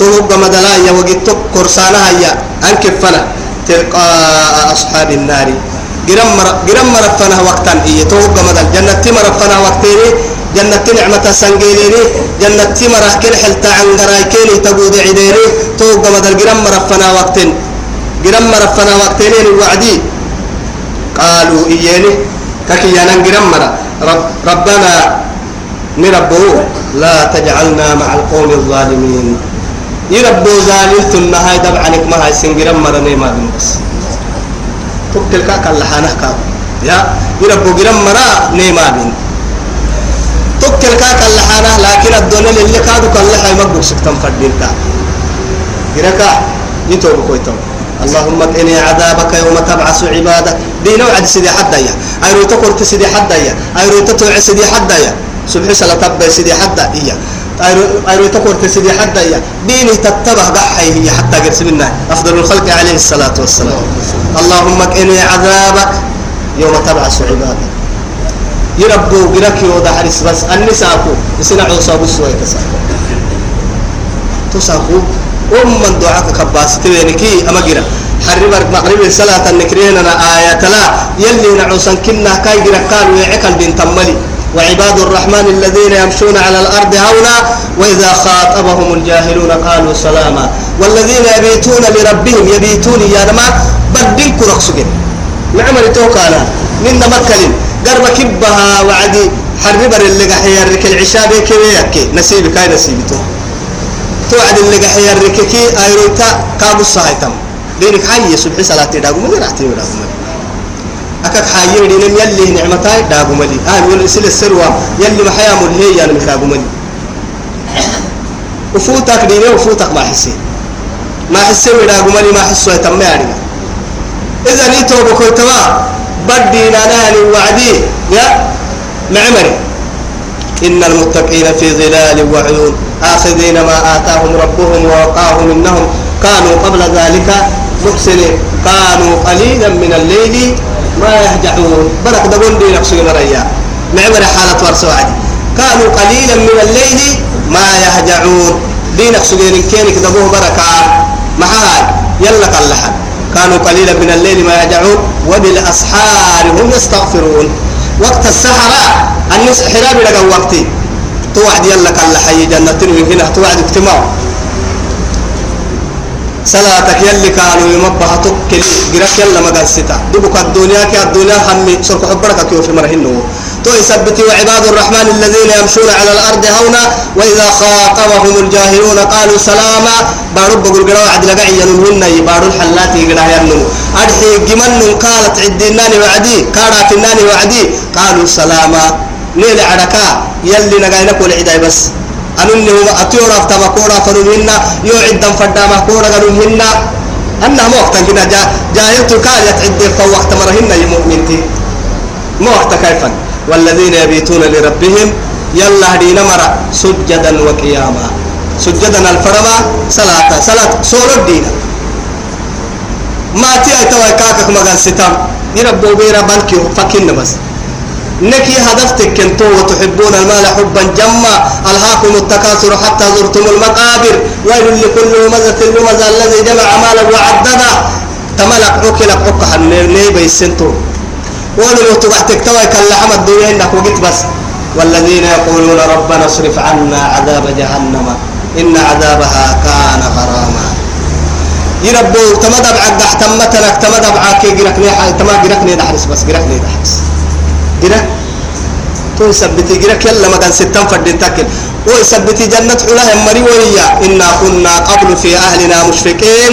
تهب مدلايا وقت كرسانها يا أنك فنا تلقاء أصحاب النار. جرم مر جرم مرفنا وقتا إيه تهب مدل جنة مرفنا وقتيني. جنة نعمة سنجيني جنة مرح كل حلتا عن قرايكيني تقود عديني تهب مدل جرم مرفنا وقتين. جرم مرفنا وقتين الوعدي قالوا إياني. ككيانا جرم مر رب ربنا نربو لا تجعلنا مع القوم الظالمين. يربو زاللت النهاية دبعنك ما هاي سنجرم مرني ما بس. تكل كاك اللحانة كاب يا يربو جرم مرا نيما بين. تكل كاك اللحانة لكن الدنيا اللي كادو كاللحا يمقبك سكتم فردين كا جركا يتوب كويتو اللهم قني عذابك يوم تبعث عبادك. دينو عد سيدي حدا يا ايرو تقول سيدي حدا يا ايرو تتوع سيدي حدا يا سبحي سلا تبع سيدي حدا إياه أيرو تقول تسدي حتى يا ديني تتبع قحي هي حتى قرس منا أفضل الخلق عليه الصلاة والسلام. اللهم إني عذابك يوم تبعث عبادك. يربو قرك يوضع حرس بس النساء يسنع عصاب السوية تساكو تساكو أم من دعاك كباس تبينكي أما قرأ. حرب مغرب الصلاة النكرين أنا آية لا يلي نعوسا كنا كاي قرأ قالوا يعقل بن تملي وعباد الرحمن الذين يمشون على الأرض هونا وإذا خاطبهم الجاهلون قالوا سلاما والذين يبيتون لربهم يبيتون يا نما بدين كرقسجن نعمل توكانا. من مكلم قرب كبها وعدي. حربر اللي قحيا الرك العشاء بكيك نسيبك هاي نسيبته توعد اللي قحيا الرككي أيروتا كابو الصهيتم دينك حي سبحي صلاة داغو من رحتي داغو أكاك حاير دين يلي نعمتاي داغو ملي آه يقول سل السروة يلي محيا ملهي يعني داغو ملي وفوتك ديني وفوتك ما حسين. ما حسوا إلى قمني ما حسوا يتم يعني إذا نيتو بكويتما بدي ناناني وعدي. يا معمري. إن المتقين في ظلال وعيون. آخذين ما آتاهم ربهم ووقاهم إنهم كانوا قبل ذلك محسنين. كانوا قليلا من الليل ما يهجعون برك دبون دي نقصي مريا معمر حالة ورسوعدي كانوا قليلا من الليل ما يهجعون دي نقصي كينك دبوه بركة. معاي يلا قلحا كانوا قليلا من الليل ما يهجعون وبالأسحار هم يستغفرون. وقت السحرة الناس حراب لقى وقتي. توعد يلا كالحي جنة هنا. توعد اجتماع. صلاتك يلي كانوا يمبها تكل جرك يلا ما قلستا دبك الدنيا كي الدنيا همي سرق حبرك كيف مرهنه تو يثبتي وعباد الرحمن الذين يمشون على الأرض هونا وإذا خاطبهم الجاهلون قالوا سلاما بارب بقول قراء عدل قعي ينمهن بارو الحلات يقرأ ينمو أرحي جمن قالت عدناني وعدي قالت الناني وعدي قالوا سلاما نيل عركا يلي نقاينك والعداي بس أنني هو أتيورا فتما كورا فنمهن يوعد فدا ما كورا فنمهن أنها موقتا كنا جا جاهلت كانت عدي فوقت مرهن يمؤمنتي موقتا كيفا؟ والذين يبيتون لربهم يلا هدينا مرة سجدا وقياما. سجدا الفرما صلاة صلاة سولو الدين. ما تي ايتوا كاكك مغان ستام. يربو بيرا بانكي فكين بس. نكي هدفتك كنتو وتحبون المال حبا جما ألهاكم التكاثر حتى زرتم المقابر. ويل لكل همزة لمزة الذي جمع مالا وعددا تملك عكلك عكها نيبي السنتو. ولو تبعتك توي كاللحم الدنيا إنك وقت بس. والذين يقولون ربنا اصرف عنا عذاب جهنم إن عذابها كان غراما. يربو تمدب عقد تمتنك تمدب عاكي جركني تما جركني دحرس بس جركني دحرس. جرك تو سبتي جرك يلا ما كان ستان فدين تاكل. ويثبتي جنة علا مري ويا إنا كنا قبل في أهلنا مشفقين.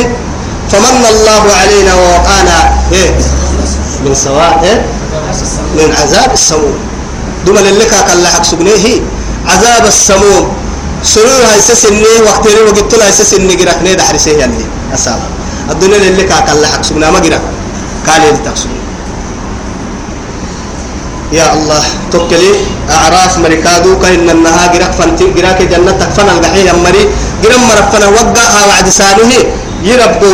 فمن الله علينا ووقانا. إيه؟ من سواء إيه؟ من عذاب السموم. دوما للك قال لك سبنيه عذاب السموم. سرور هاي سسني وقت لي وقت لا سسني جرك نيد حرسه يعني. أسال الدنيا للك قال لك سبنا ما جرك قال لي يا الله توكلي. أعراف مركادو كأن النها جرك فنتي جرك جنة فن الجحيم مري جرم مرفنا وقع وعد سانه يربو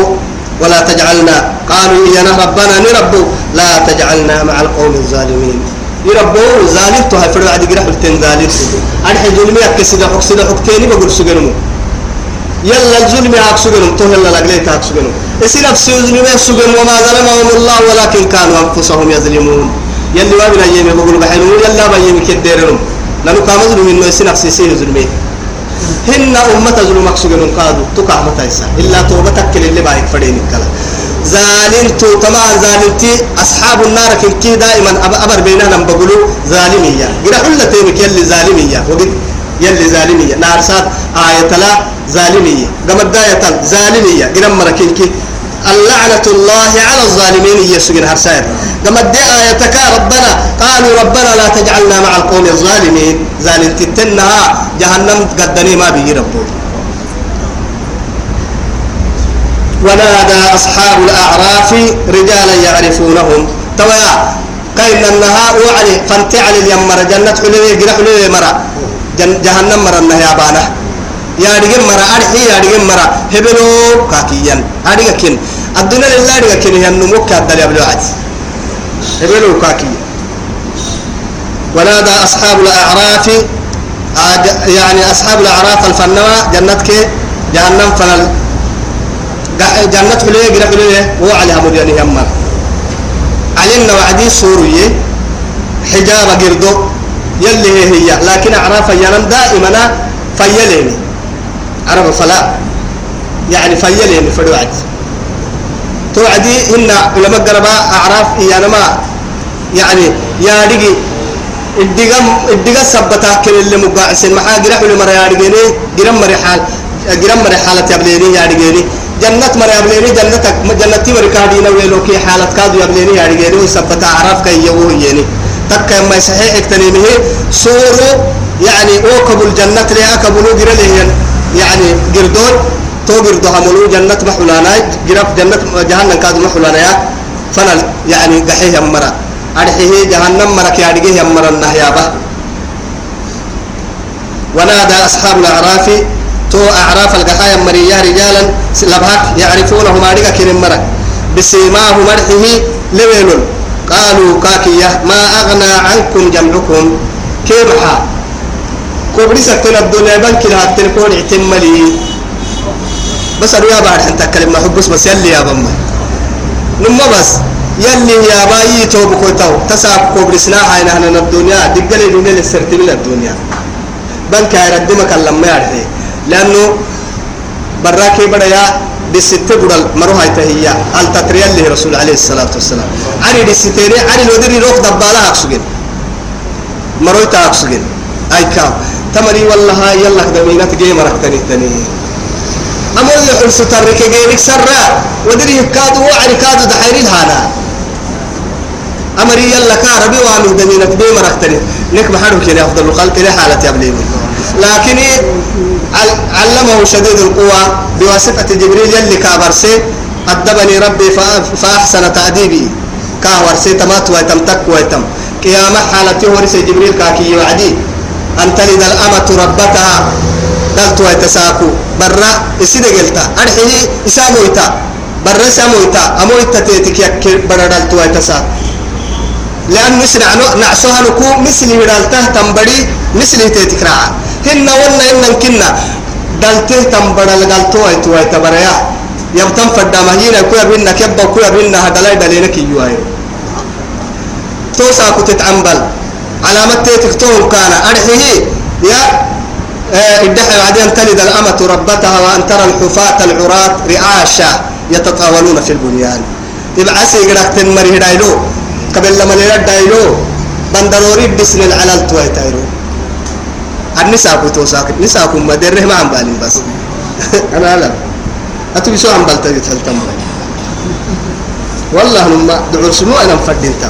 ولا تجعلنا قالوا يا ربنا نربو لا تجعلنا مع القوم الظالمين. يربو ظالم تو هفرد عدي قرح التن ظالم أرحي ظلمي أكسد حق سد حقتيني بقول سجنمو. يلا الظلم حق سجنم تو يلا لقليت حق سجنم إسي نفسي ظلمي سجن وما ظلمهم الله ولكن كانوا أنفسهم يظلمون. يلي ما بنا يمي بقول بحلو يلا بيمي كديرهم لأنه كان ظلم إنه إسي نفسي سيه ظلمي. هن أمة ظلمك سجنون قادوا. تقع متى إلا توبتك اللي بايك فدين الكلام زالنت تما زالنتي أصحاب النار كي دائما أبر بيننا بقولوا ظالمية. قرأ حلة تيمك يلي ظالمية. وقد يلي ظالمية. نار سات آية لا ظالمية. قم الداية ظالمية. قرأ مركينك اللعنة الله على الظالمين يسجن هرسائر قم الداية آيتك ربنا قالوا ربنا لا تجعلنا مع القوم الظالمين. ظالنتي تنها جهنم قدني ما بيجي ربوه ونادى أصحاب الأعراف رجالا يعرفونهم. تويا كاين النها وعلي فانت علي اليمر جنة حلوة جرح حلوة مرة. جهنم مرة النهي يا رجل مرة أرحي يا رجل مرة هبلو كاكيا أرجع كن الدنيا لله أرجع كن هي النموك كادر يبلو عاد هبلو كاكيا ونادى أصحاب الأعراف يعني أصحاب الأعراف الفنوى جنتك جهنم فنل جنة حلوة جرا حلوة هو عليها مديان يمر علينا وعدي سورية حجاب قردو يلي هي لكن أعراف ينام دائما فيليني عرب فلا يعني فيليني فدوعد توعدي إن لما قربا أعراف ينما يعني يا دقي الدقم الدقم سبتا كل اللي مقاعسين معاه جرا حلوة مرة يا دقيني جرا مرة حال جرا مرة حالة يبليني يا دقيني جنة مرة يبليني جنتك جنتي مرة كادينا ويلو كي حالة كادو يبليني يعني جيني وسبتا عرف كي يوه يني تك ما صحيح اكتنيمه سورو يعني اوكب الجنة لها كبلو جرله يعني قردون توبر دهملو جنة محولانا جرب جنة جهنم كاد محولانا فنل يعني قحيه مرة أرحيه جهنم مرة كي أرجيه مرة النهيابة ونادى أصحاب الأعراف تو أعراف القحايا مريا رجالا لبهك يعرفونهم أرجع كريم مرة بسيماه مرحه لويل قالوا كاكية ما أغنى عنكم جمعكم؟ كيف كوبري سكتنا الدنيا بنك لها التلفون اعتمالي بس أرويا بعد أن تكلم ما حبس بس يلي يا بما نما بس. يلي يا باي توب كوتاو. تساب كوبري سلاحة إن أنا الدنيا. دقلي دنيا للسرت من الدنيا. بنك هيردمك لما يعرفه. لأنه براكي بدأ بالست بدل مروها تهيا هل تتريال له رسول عليه الصلاة والسلام. علي بالستيني علي الودري روح دبالها أكسجن مرويتا أكسجن أي كام. تمري والله يلا دمينات جيم ركتني تاني أمر يحل سترك جيرك سرا ودري كادو وعري كادو دحيري هذا أمري يلا كاربي وامي دمينات جيم ركتني لك محرم كده أفضل الخلق لي حالة يا لكن علمه شديد القوى بواسطة جبريل يلي كابرسي أدبني ربي فأحسن تأديبي. كاورسي تمات ويتم تك ويتم. قيامة حالتي ورسي جبريل كاكي وعدي أن تلد الأمة ربتها. دلت ويتساكو برا إسيدة قلتا. أرحيه إسامويتا برا إسامويتا أمويتا تيتك يكي برا دلت ويتساكو لأن مسنا نعسوها نكو مثلي بدالته تنبري مثلي تيتك راعا. هن ولا إن كنا. دلته تنبرا لقلتو أيتو أيتبريا يبتم فدا مهينا كويا بينا كبا كويا بينا هدلاي دلينك يوايو. توسا كنت تعنبل علامة تيتك توم كان أرحيه يا ادعي بعدين تلد الأمة ربتها وأن ترى الحفاة العراة رعاشا يتطاولون في البنيان. تبعسي قرأت تنمري دايلو قبل لما نرد دايلو. بندروري بسن العلال تويتايرو النساء كنتو ساكت نساء كن مدره ما عم بالين بس. أنا لا أتبي سو عم بلتقي تلتم والله لما دعو سمو أنا مفدين تا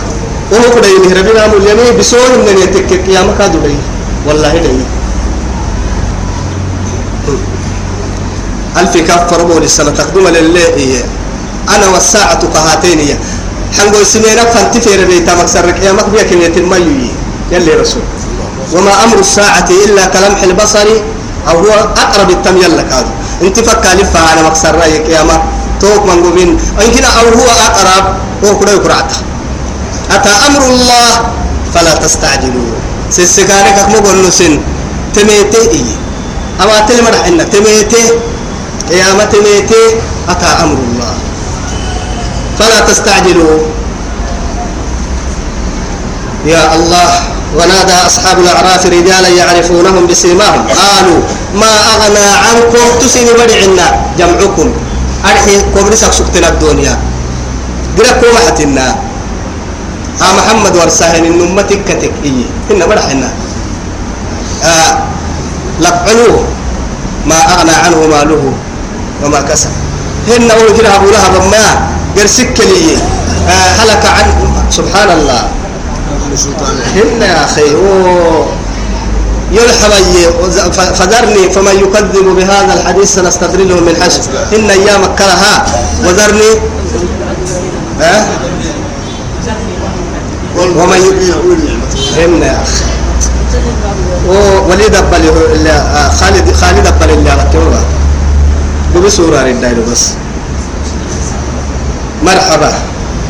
وهو من اليمين بسوء من يتك يا وما أمر الساعة إلا كلمح البصر أو هو أقرب التم يلا كادو انت فكا لفها على مكسر رأيك يا توك من أو هو أقرب هو كده يقرأته أتى أمر الله فلا تستعجلوا. سيسكانك مقول نسن تميتي إيه أما تلمر حنا تميتي. قيامة تميتي. أتى أمر الله. فلا تستعجلوا. يا الله ونادى أصحاب الأعراف رجالا يعرفونهم بسيماهم. قالوا ما أغنى عنكم؟ تسين بدعنا جمعكم. أرحي كبرسك سكتنا الدنيا قرأكم محتنا ها محمد ورساهن النمتك كتك. إيه. إن بدحنا آه لقعنوه ما أغنى عنه ماله وما كسب. هن أول كده أبو لهب ما قرسك لي. آه هلك عن سبحان الله. هن يا أخي يلحظي فذرني فمن يكذب بهذا الحديث سنستدرجه من حيث إن أيامك كلها وذرني. أه؟ ومن إن يا أخي. وليد أبل خالد خالد أبل اللي على التوبة. بسورة الدايلو بس. مرحبا.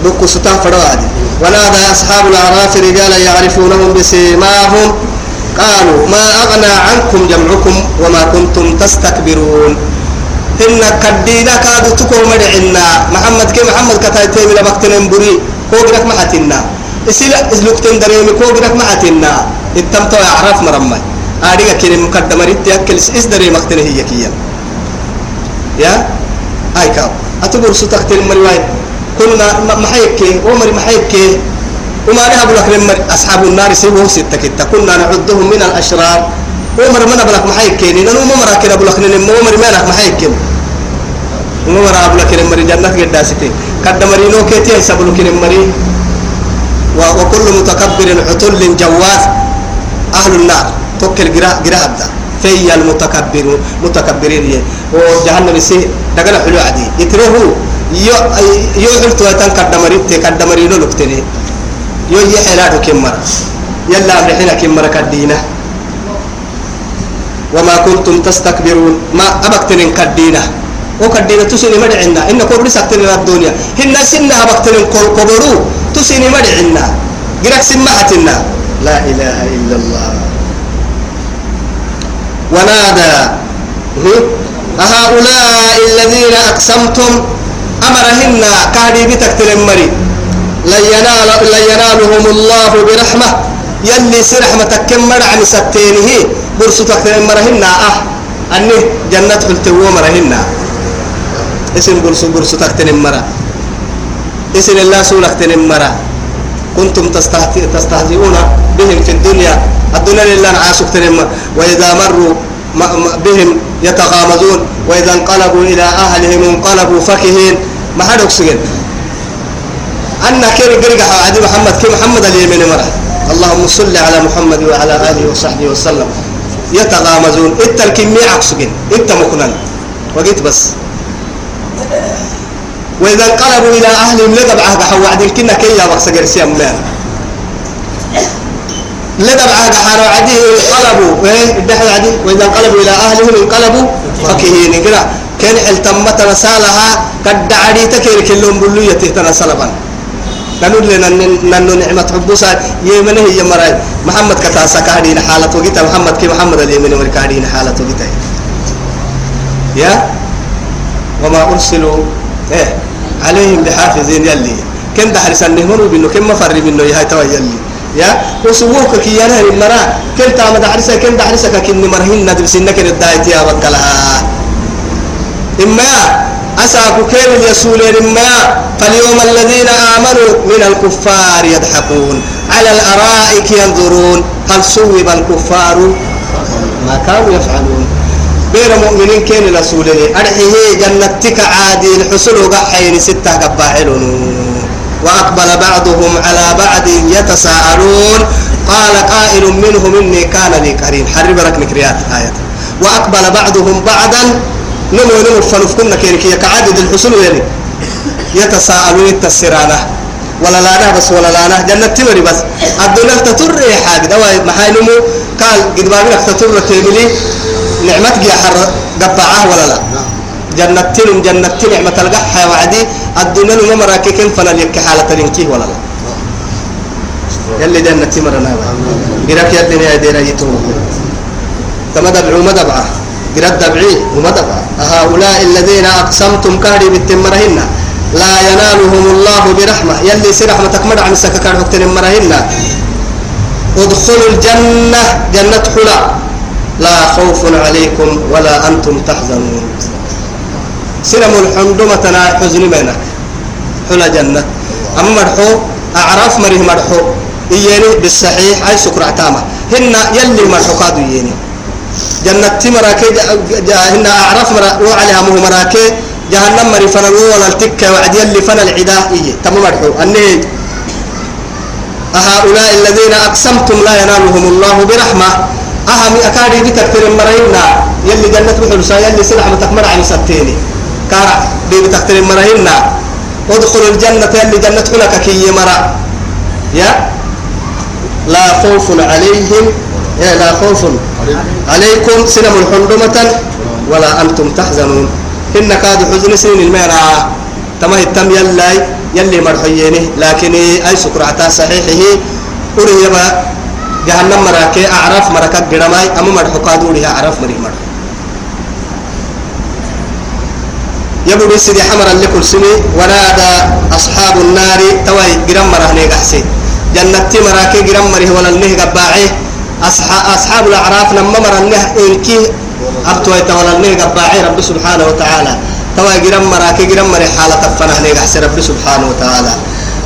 بكو ستان فروادي ونادى أصحاب الأعراف رجالا يعرفونهم بسيماهم. قالوا ما أغنى عنكم جمعكم وما كنتم تستكبرون. إن كدينا كادوا تكو مدعنا. محمد كي محمد كتايتي من بكتن بري كوغرك محتنا إسلا إسلوكتن دريمي كوغرك محتنا التمتو يعرف مرمى أريك كلمة مقدمة ريت يأكل إس دري مقتن هي كيا. يا؟ أي كاو أتبر ستكتل مرواي كنا محيك عمر محيك وما نهب لك لما أصحاب النار سيبوه ستة كتا. كنا نعدهم من الأشرار. عمر من أبلك محيك ننو عمر كنا أبلك لما عمر ما لك محيك عمر أبلك لما جنة قداستي قد مرينو كيتي يسبلك لما وكل متكبر عتل جواز أهل النار. توكل قراء قراء في المتكبرون متكبرين. وجهنم سي دغنا حلو عدي. يتروه. يو يو حلتو تان كدمريت كدمرينو لكتني يو يحلاتو كمرة. يلا امرحنا كمرة كدينة. وما كنتم تستكبرون. ما أبكتن كدينة. وكدينة تسيني مدعنا إن كبر سكتن الدنيا. هن سنة أبكتن كبرو تسيني مدعنا قرأك سمعتنا لا إله إلا الله. ونادى. أهؤلاء الذين أقسمتم أمرهن كهدي بتكتل مري لن, ينال لن ينالهم الله برحمة. يلي سرحمة كم عن ستينه؟ برسو تكتل مرهن أه. أني جنة حلتو مرهن اسم برسو برسو تكتل مرة اسم الله سولك تنمرة كنتم تستهزئون بهم في الدنيا. الدنيا لله عاشق تنمر. وإذا مروا بهم يتغامزون. وإذا انقلبوا إلى أهلهم انقلبوا فكهين. ما حد أكسجن أنا كيري قرقة عدي محمد؟ كي محمد اليمين مرة؟ اللهم صل على محمد وعلى آله وصحبه وسلم. يتغامزون. إنت الكمية أكسجن إنت مكنن. وقيت بس. وإذا انقلبوا إلى أهلهم لقب عهد حوعد كنا كي يا بخس قرسيا ملان لقب عهد حوعد انقلبوا. إيه؟ وإذا انقلبوا إلى أهلهم انقلبوا. فكهين قرأ. كان التمت رسالها قد عدي تكير كلهم بلوية تنسلبا نقول لنا ننو نعمة حبوسا يمنه هي مرأي. محمد كتاسا كهدين حالة وقتا محمد كي محمد اليمن وركادين حالة وقتا يا؟ وما أرسلوا. إيه؟ عليهم بحافظين يلي. كم دحر سنهمر بينه كم مفر منه يهاي توا يلي. يا؟ وسووك كي يانا المرا كم تام دحرسا كم دحرسا كن مرهين ندب سنك الدايت يا وكلها إما أساك كير اليسولين إما فاليوم الذين آمنوا من الكفار يضحكون على الأرائك ينظرون. هل صوب الكفار؟ ما كانوا يفعلون. بير مؤمنين كين رسوله أرحيه جنتك عادي الحصول وقحين ستة قباحلون. وأقبل بعضهم على بعض يتساءلون. قال قائل منهم إني كان لي قرين. حرب رك نكريات آية وأقبل بعضهم بعضا. نمو نمو فنفكنا كيركي كعادد الحصول يعني يتساءلون التسرانة ولا لا بس ولا لا جنة تمري بس. الدنيا تطر حاجة دواء محاينمو قال قد بابنا تطر تيملي نعمت جي حر قبعاه ولا لا؟ جنة تلم جنة تلم نعمة القحة وعدي. الدنيا لما مراكي كن فنا لك حالة لنكيه ولا لا؟ يلي جنة تمرنا قرأك يدني يا دينا يتو تما دبعوا ما دبعة. قرأت دبعي وما دبعة. هؤلاء الذين أقسمتم كهري بالتمرهن لا ينالهم الله برحمة. يلي سي رحمتك مدع من سككار حكتن مرهن ادخلوا الجنة جنة حلا. لا خوف عليكم ولا أنتم تحزنون. سلم الحمدمة تنا حزن منك حلا جنة. أما مرحو أعراف مره مرحو. إياني بالصحيح أي سكر عتامة هن يلي مرحو قادو إياني. جنة تمراكي هن أعراف مرا وعليها مه مراكي. جهنم مري فنا ولا التكة وعد يلي فنا العداء إيه تم مرحو. أني أهؤلاء الذين أقسمتم لا ينالهم الله برحمة. أهم أكادي بتكتير مرينا يلي جنة بحلسا يلي سلح متكمل عن ستيني كارع دي بتكتير مرينا ادخلوا الجنة يلي جنة لك كي مرا يا؟ لا خوف عليهم. يا لا خوف عليكم. سلم الحندمة. ولا أنتم تحزنون. إن كاد حزن سنين الميرا تما التم يلي يلي مرحيينه. لكن أي سكرعتا صحيحه. أريبا جهنم مراكي أعرف مركا جرماي أما مرحو قادورها أعرف مري مرحو. يبدو سيدي حمرا لكل سني ونادى أصحاب النار توي جرم مره نيجحسي جنة مراكي جرم مره ولا النه قباعي أصحاب الأعراف لما مر النه إنكي أبتوي ولا النه قباعي رب سبحانه وتعالى. توي جرم مراكي جرم مره حالة فنه نيجحسي رب سبحانه وتعالى.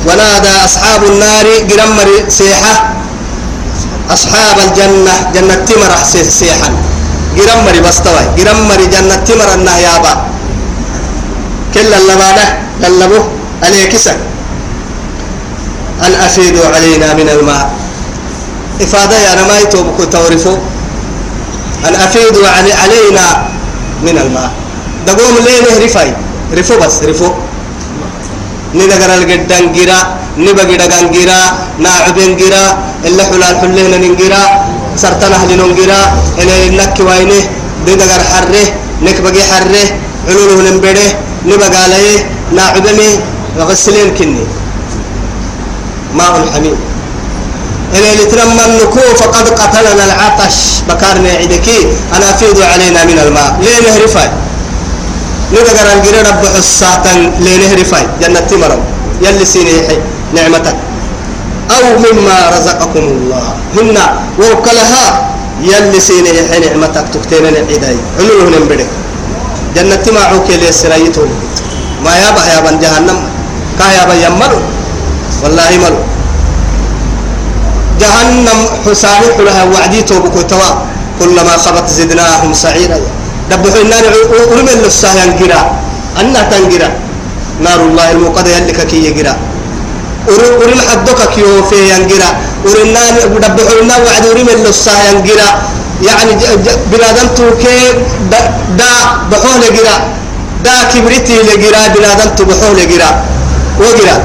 ونادى أصحاب النار جرم مره سيحة. أصحاب الجنة جنة تمر سيحا جرم مري بستوي جرم مري جنة تمر النهيابا كل اللبانة للبوه عليكسا أن أفيدوا علينا من الماء؟ إفادة يا نماي توبكو تورفو أن أفيدوا علينا من الماء؟ دقوم لين رفاي؟ رفو بس رفو. ندقر القدان جرا نبقى دقان جرا ناعبين جرا اللي حلال حلين ننجرا سرطان أهل ننجرا إلى نك وينه ندقر حره نك بقي حره علوله نبره نبقى عليه ناعبمي غسلين كني. ماء حميم إلى لترمى النكو فقد قتلنا العطش بكارنا عدكي أنا أفيض علينا من الماء. ليه نهرفاي نذكر الجرير رب حساة ليه نهرفاي جنة تمرو يلي سيني نعمتك. أو مما رزقكم الله. هن وكلها يلي سيني نعمتك تكتين عداي علوه نمبرك جنة تمعوك ليه سرايته ما يابا يابا جهنم. كا يابا يملو. والله ملو. جهنم حسان لها وعدي توبك توا كلما خبت زدناهم سعيرا. دبحوا النار ورمي اللساه ينقرا أنا تنقرا نار الله المقدة يلك كي يقرا ورم حدك كيو في ينقرا دبحوا النار وعد ورمي اللساه ينقرا يعني بلادن توكي دا, بحوه لقرا دا كبرتي لقرا بلادن تبحوه لقرا وقرا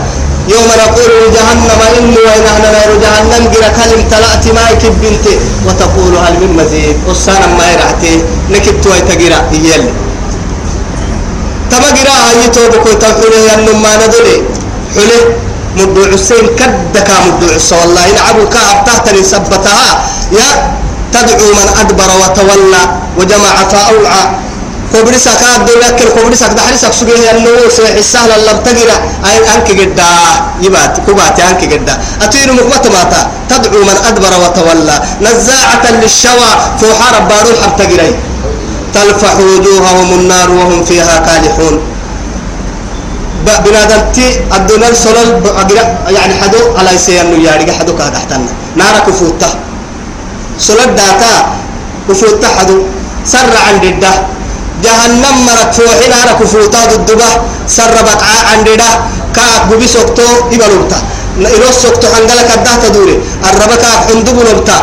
يوم نقول لجهنم إني وإن أهل نار جهنم جرى كلم تلأت مايك بنت وتقول هل من مزيد وصانا ما يرعتي نكبت ويتجرى يلي تما جرى هاي توبك وتقول يا ما ندري حلي مدعو حسين كدك مدعو والله إن عبو كعب تحت سبتها. يا تدعو من أدبر وتولى وجمع فأوعى كوبريسا كاد لكن كوبريسا كده حريسك سجيه النور في السهل اللي بتجرى أي أنك جدا يبات كوبات أنك جدا أطير مقمت ماتا. تدعو من أدبر وتولى. نزاعة للشوى. فوحار باروح بتجري تلفح وجوههم النار وهم فيها كالحون. بنادمتي الدنيا السلال يعني حدو على يسيرنو يارجع حدو كهذا حتنا نارا كفوتة سلال داتا كفوتة حدو. سر عند الده جهنم مرت فوحين على كفوتا ضدبه سر بقعة عندنا كاك ببي إبلوبتا إروس سوكتو حنقلك الده تدوري. الربكا حندب نبتا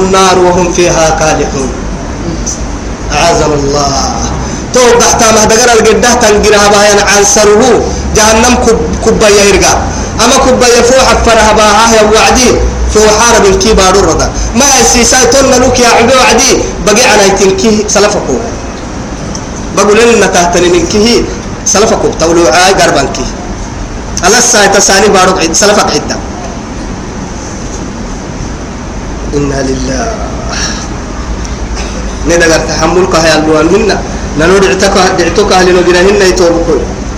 النار وهم فيها كالحون. أعاذنا الله. تو بحتا ما دقر القدة تنقرها بايان عن سره جهنم كب كبايا يرقى. أما كبايا فوحك فرها باها يا وعدي. فهو حارب الكي بارو ردا ما السيساي تون لوك يا عبي وعدي. بقي على تنكي سلفكو. بقول لنا تهتني منكي سلفكو. تولو عاي قربانكي على الساي تساني بارو عد سلفك عدة إنا لله. ندقر تحملك هيا اللوان منا. ننود عتك دعتك أهل نجرهن يتوبكو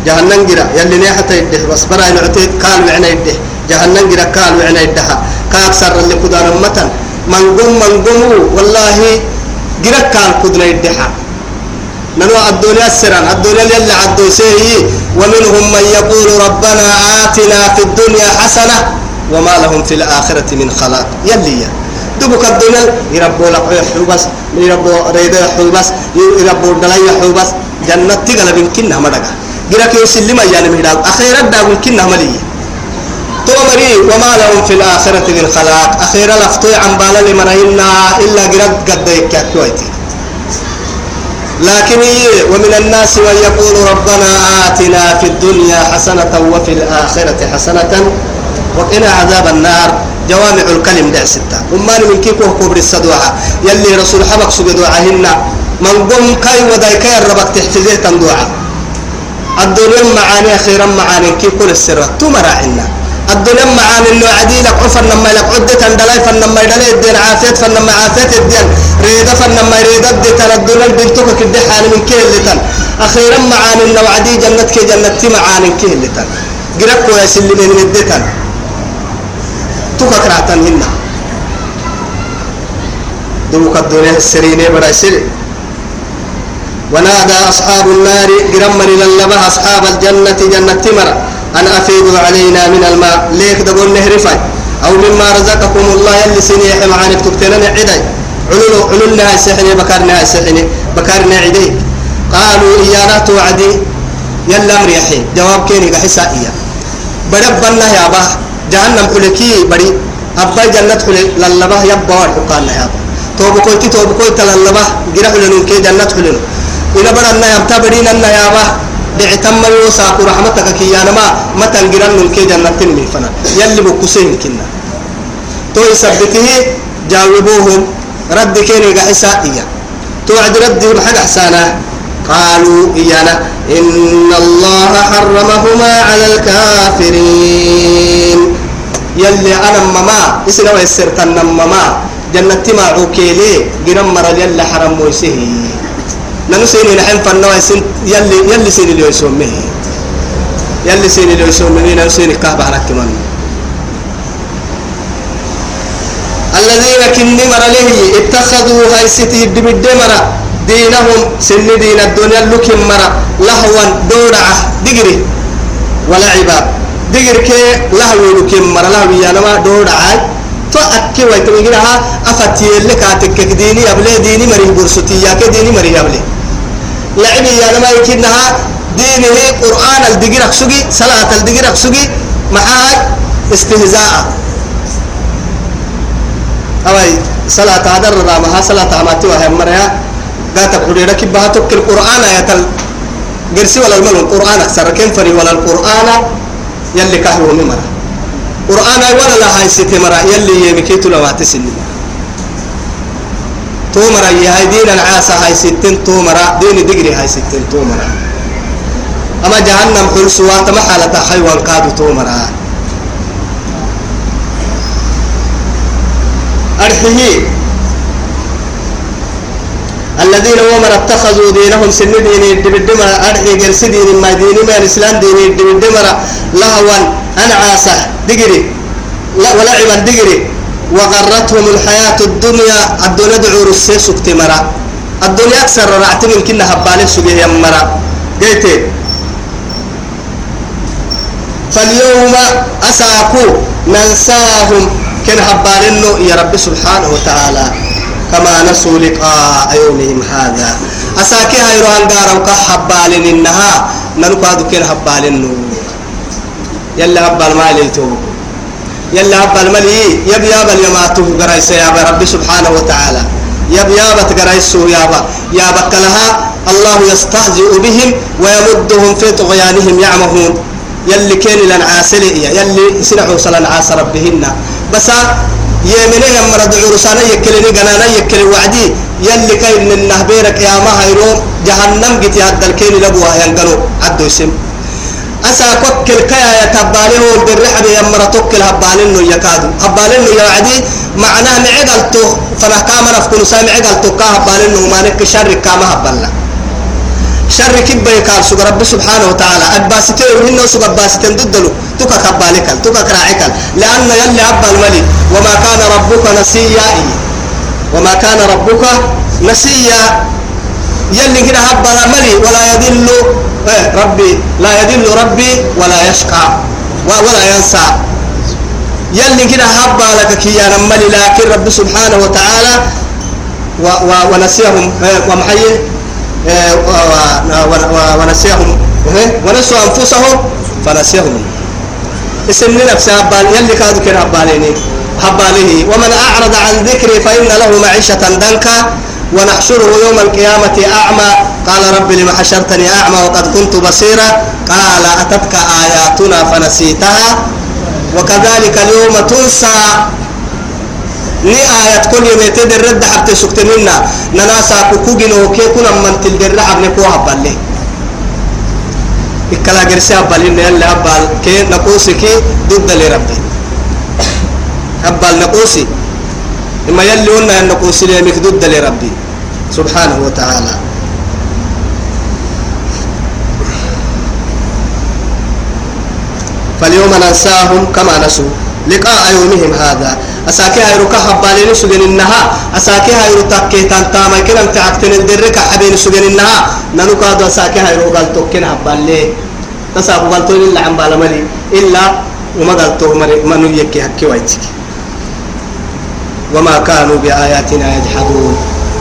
جهنم جرا. يلي نيحة يده. بس برا نعطيت قال معنا يده. جهنم جرا قال معنا يدها. كاكسر اللي كدار متن من قم من قم والله جرا قال كدنا يدها. ننو الدنيا السران الدنيا اللي عدو سيهي. ومنهم من يقول ربنا آتنا في الدنيا حسنة وما لهم في الآخرة من خلاق. يلي يا. دبك الدنيا يربو لك حوبس يربو ريدا حوبس يربو دلايا حوبس جنة تقلب كنا مدقا جرا كيو سلم يعني مهداب أخيرا داغن كنا ملي تومري وما لهم في الآخرة من خلاق. أخيرا لفتوي عن بالا لمن إلا جرا قد يكاكويتي لكن ومن الناس من يقول ربنا آتنا في الدنيا حسنة وفي الآخرة حسنة. وقنا عذاب النار. جوامع الكلم دع ستة. وما من كيكو كبر السدوعة؟ يلي رسول حبك سجدوعهن من قم كاي وداي كاي ربك تحفظه تندوعة. الدنيا معاني أخيرا معاني. كي كل السر؟ تمرعنا الدنيا معاني إنه عديلك عفن لما لك عدة دلاي فن لما يدلي الدين عافيت فن عافيت الدين ريدة فن لما ريدة الدين الدنيا بنتك كده حال من كي اللي أخيرا معاني إنه عدي جنة كي جنة معاني كي اللي تن قربكو يا سلمين الدين تكك رعتن هنا دوك الدنيا السرينة بدا سري. ونادى أصحاب النار قرمر للبه أصحاب الجنة جنة تمرة أن أفيدوا علينا من الماء. ليك دقول نهرفاي. أو مما رزقكم الله يلي سنيح معانك تبتلنا عدي علو علولنا سحني بكرنا سحني بكرنا عدي قالوا إيانا توعدي. يلا مريحين جواب كيني قحسا إياه بدبنا يا باه. جهنم حلكي بري. أبا جنة حل للبه يبا وحقان يا أبا. توبو كويتي توبو كويت للبه. جرح لنون كي جنة حلن إلى برنا يبتا بدين أن يا أبا. دعتم يوساك رحمتك كي أنا ما تنجرن من كي جنة تنمي فنا. يلي بكسين كنا. تو يثبته جاوبوهم. رد كيني قحسا إياه توعد ردهم حق أحسانا قالوا إيانا إن الله حرمهما على الكافرين. يلي أنا مما إسنا ويسرت مما. جنة ما عوكيلي جرم مرة يلي حرم ويسه ننسيني نحن فنوا يلي يلي سيني اللي يسومه يلي سيني اللي يسومه ننسيني كهب على كمان الذين كني مر له اتخذوا هاي ستي دمد مرة. دينهم سن دين الدنيا لك مرة. لهوا دورعة. دقري. ولعبا دقر كي لهو لك مرة. لهو يانما دورعة. تو أكي ويتمجرها أفتي لك أتكك ديني أبلي ديني مريه برسوتي. ياك ديني مريه أبلي لعبي يانما يكنها دينه قرآن الدقر أكسوغي صلاة الدقر أكسوغي معاي استهزاء. أوي صلاة هذا الرامها صلاة عماتي وهي مريا قاتك قولي لك بها تك القرآن يا تل قرسي ولا الملو القرآن كم فري ولا القرآن يلي كهو ممرا قرآن ولا لا هاي ستي مرا يلي يمكيتو لو هتسني تو مرا يا هاي دين العاسة هاي ستين تو مرا دين دقري هاي ستين تو مرا أما جهنم حلسوا تمحالة حيوان كادو تو مرا أرحيه. الذين ومر اتخذوا دينهم سن ديني الدمر أرحي قرس دين ما ديني ما الإسلام ديني الدمر لهوا أنعاسة دقري. ولعبا دقري. وغرتهم الحياة الدنيا الدنيا دعور السيسك تمرا الدنيا أكثر رعت من كنا هبالي سبيه يمرا قلت فاليوم أساكو ننساهم كن هبالنو يا رب سبحانه وتعالى. كما نسوا لقاء يومهم هذا. أساكي هيرو هنغارو كحبالن إنها ننكو هذا كن هبالنو يلا هبال مالي توبو يلا هبال مالي يب يابا اليماتو قرايس يا رب سبحانه وتعالى. يب يابا تقرايسو يابا يابا كلها الله يستهزئ بهم ويمدهم في طغيانهم يعمهون. يلي كان لنا عاسلي يلي سنعوا صلى عاس ربهن. بس يمنه مرد عرسانا يكلني جنانا يكلي وعدي. يلي كاين النهبيرك يا ما هيرو جهنم جت يهدل كين لبوها ينقلوا عدو اسم أسا كوكل كيا يتبالي هو الدرحب يا مرة توكل هبالينو يكادو. هبالينو يا عدي. معناه معقلتو. فنا كاما نفكن سامع عقلتو كا هبالينو ما نك شر كاما هبالنا شر كبه يكال سوق رب سبحانه وتعالى. أباستين وهن سوق أباستين ضدلو تكا كبالك تكا كراعك لأن يلي أبا الملي وما كان ربك نسيا. وما كان ربك نسيا. يلي كده أبا الملي ولا يذل إيه ربي. لا يذل ربي ولا يشقى. ولا ينسى. يلي كده أبا لك كيانا ملي لكن رب سبحانه وتعالى ونسيهم إيه ومحيه ونسيهم. ونسوا أنفسهم. فنسيهم. اسم نفسه هبال يلي كادوا كنا هباليني هباله ومن أعرض عن ذكري فإن له معيشة ضنكا ونحشره يوم القيامة أعمى. قال رب لما حشرتني أعمى وقد كنت بصيرا. قال أتتك آياتنا فنسيتها. وكذلك اليوم تنسى. Ni ayat minna nana sa ku kugino ke kuna man til derre habne ko haballe ikkala gerse habbalin ne alla habbal ke naqusi ki dudda li rabbi habbal naqusi imma yalli wonna naqusi li mik dudda li rabbi subhanahu wa ta'ala فاليوم ننساهم كما نسوا لقاء يومهم هذا أساكي هايرو كحبالين سجن النها أساكي هايرو تكي تنتاما كنا تعكتن الدرك حبين سجن النها ننو كادو أساكي هايرو قال توكين حبالي تسابو قال تولي إلا عن بالمالي إلا وما قال تو منو يكي حكي وايتك. وما كانوا بآياتنا يجحدون.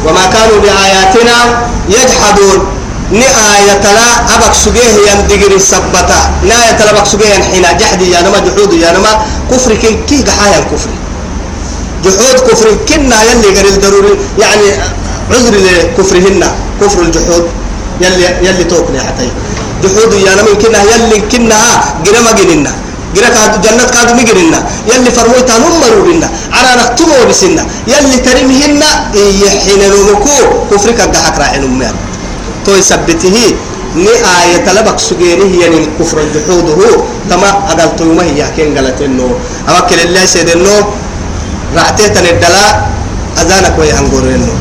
وما كانوا بآياتنا يجحدون. ni ayatala abak sugeh yan digiri sabbata ni ayatala abak sugeh yan hina jahdi ya nama juhudu ya nama kufri kin ki gahayan kufri جحود كفر كنا يلي غير الضروري يعني عذر لكفرهن كفر الجحود يلي يلي توكني حتى. جحود يا من كنا يلي كنا جرما جننا جرا كاد جنة كاد مجرنا يلي فرموت هم مروبنا على نختمه بسنا يلي ترمهن يحين نمكو كفرك الدحك راعي نمام تو يثبته ni آية طلبك سجينه يعني كفر الجحود هو تما أقل توما هي كين قالت إنه رعتيه تندلا أذانك ويهنقول إنه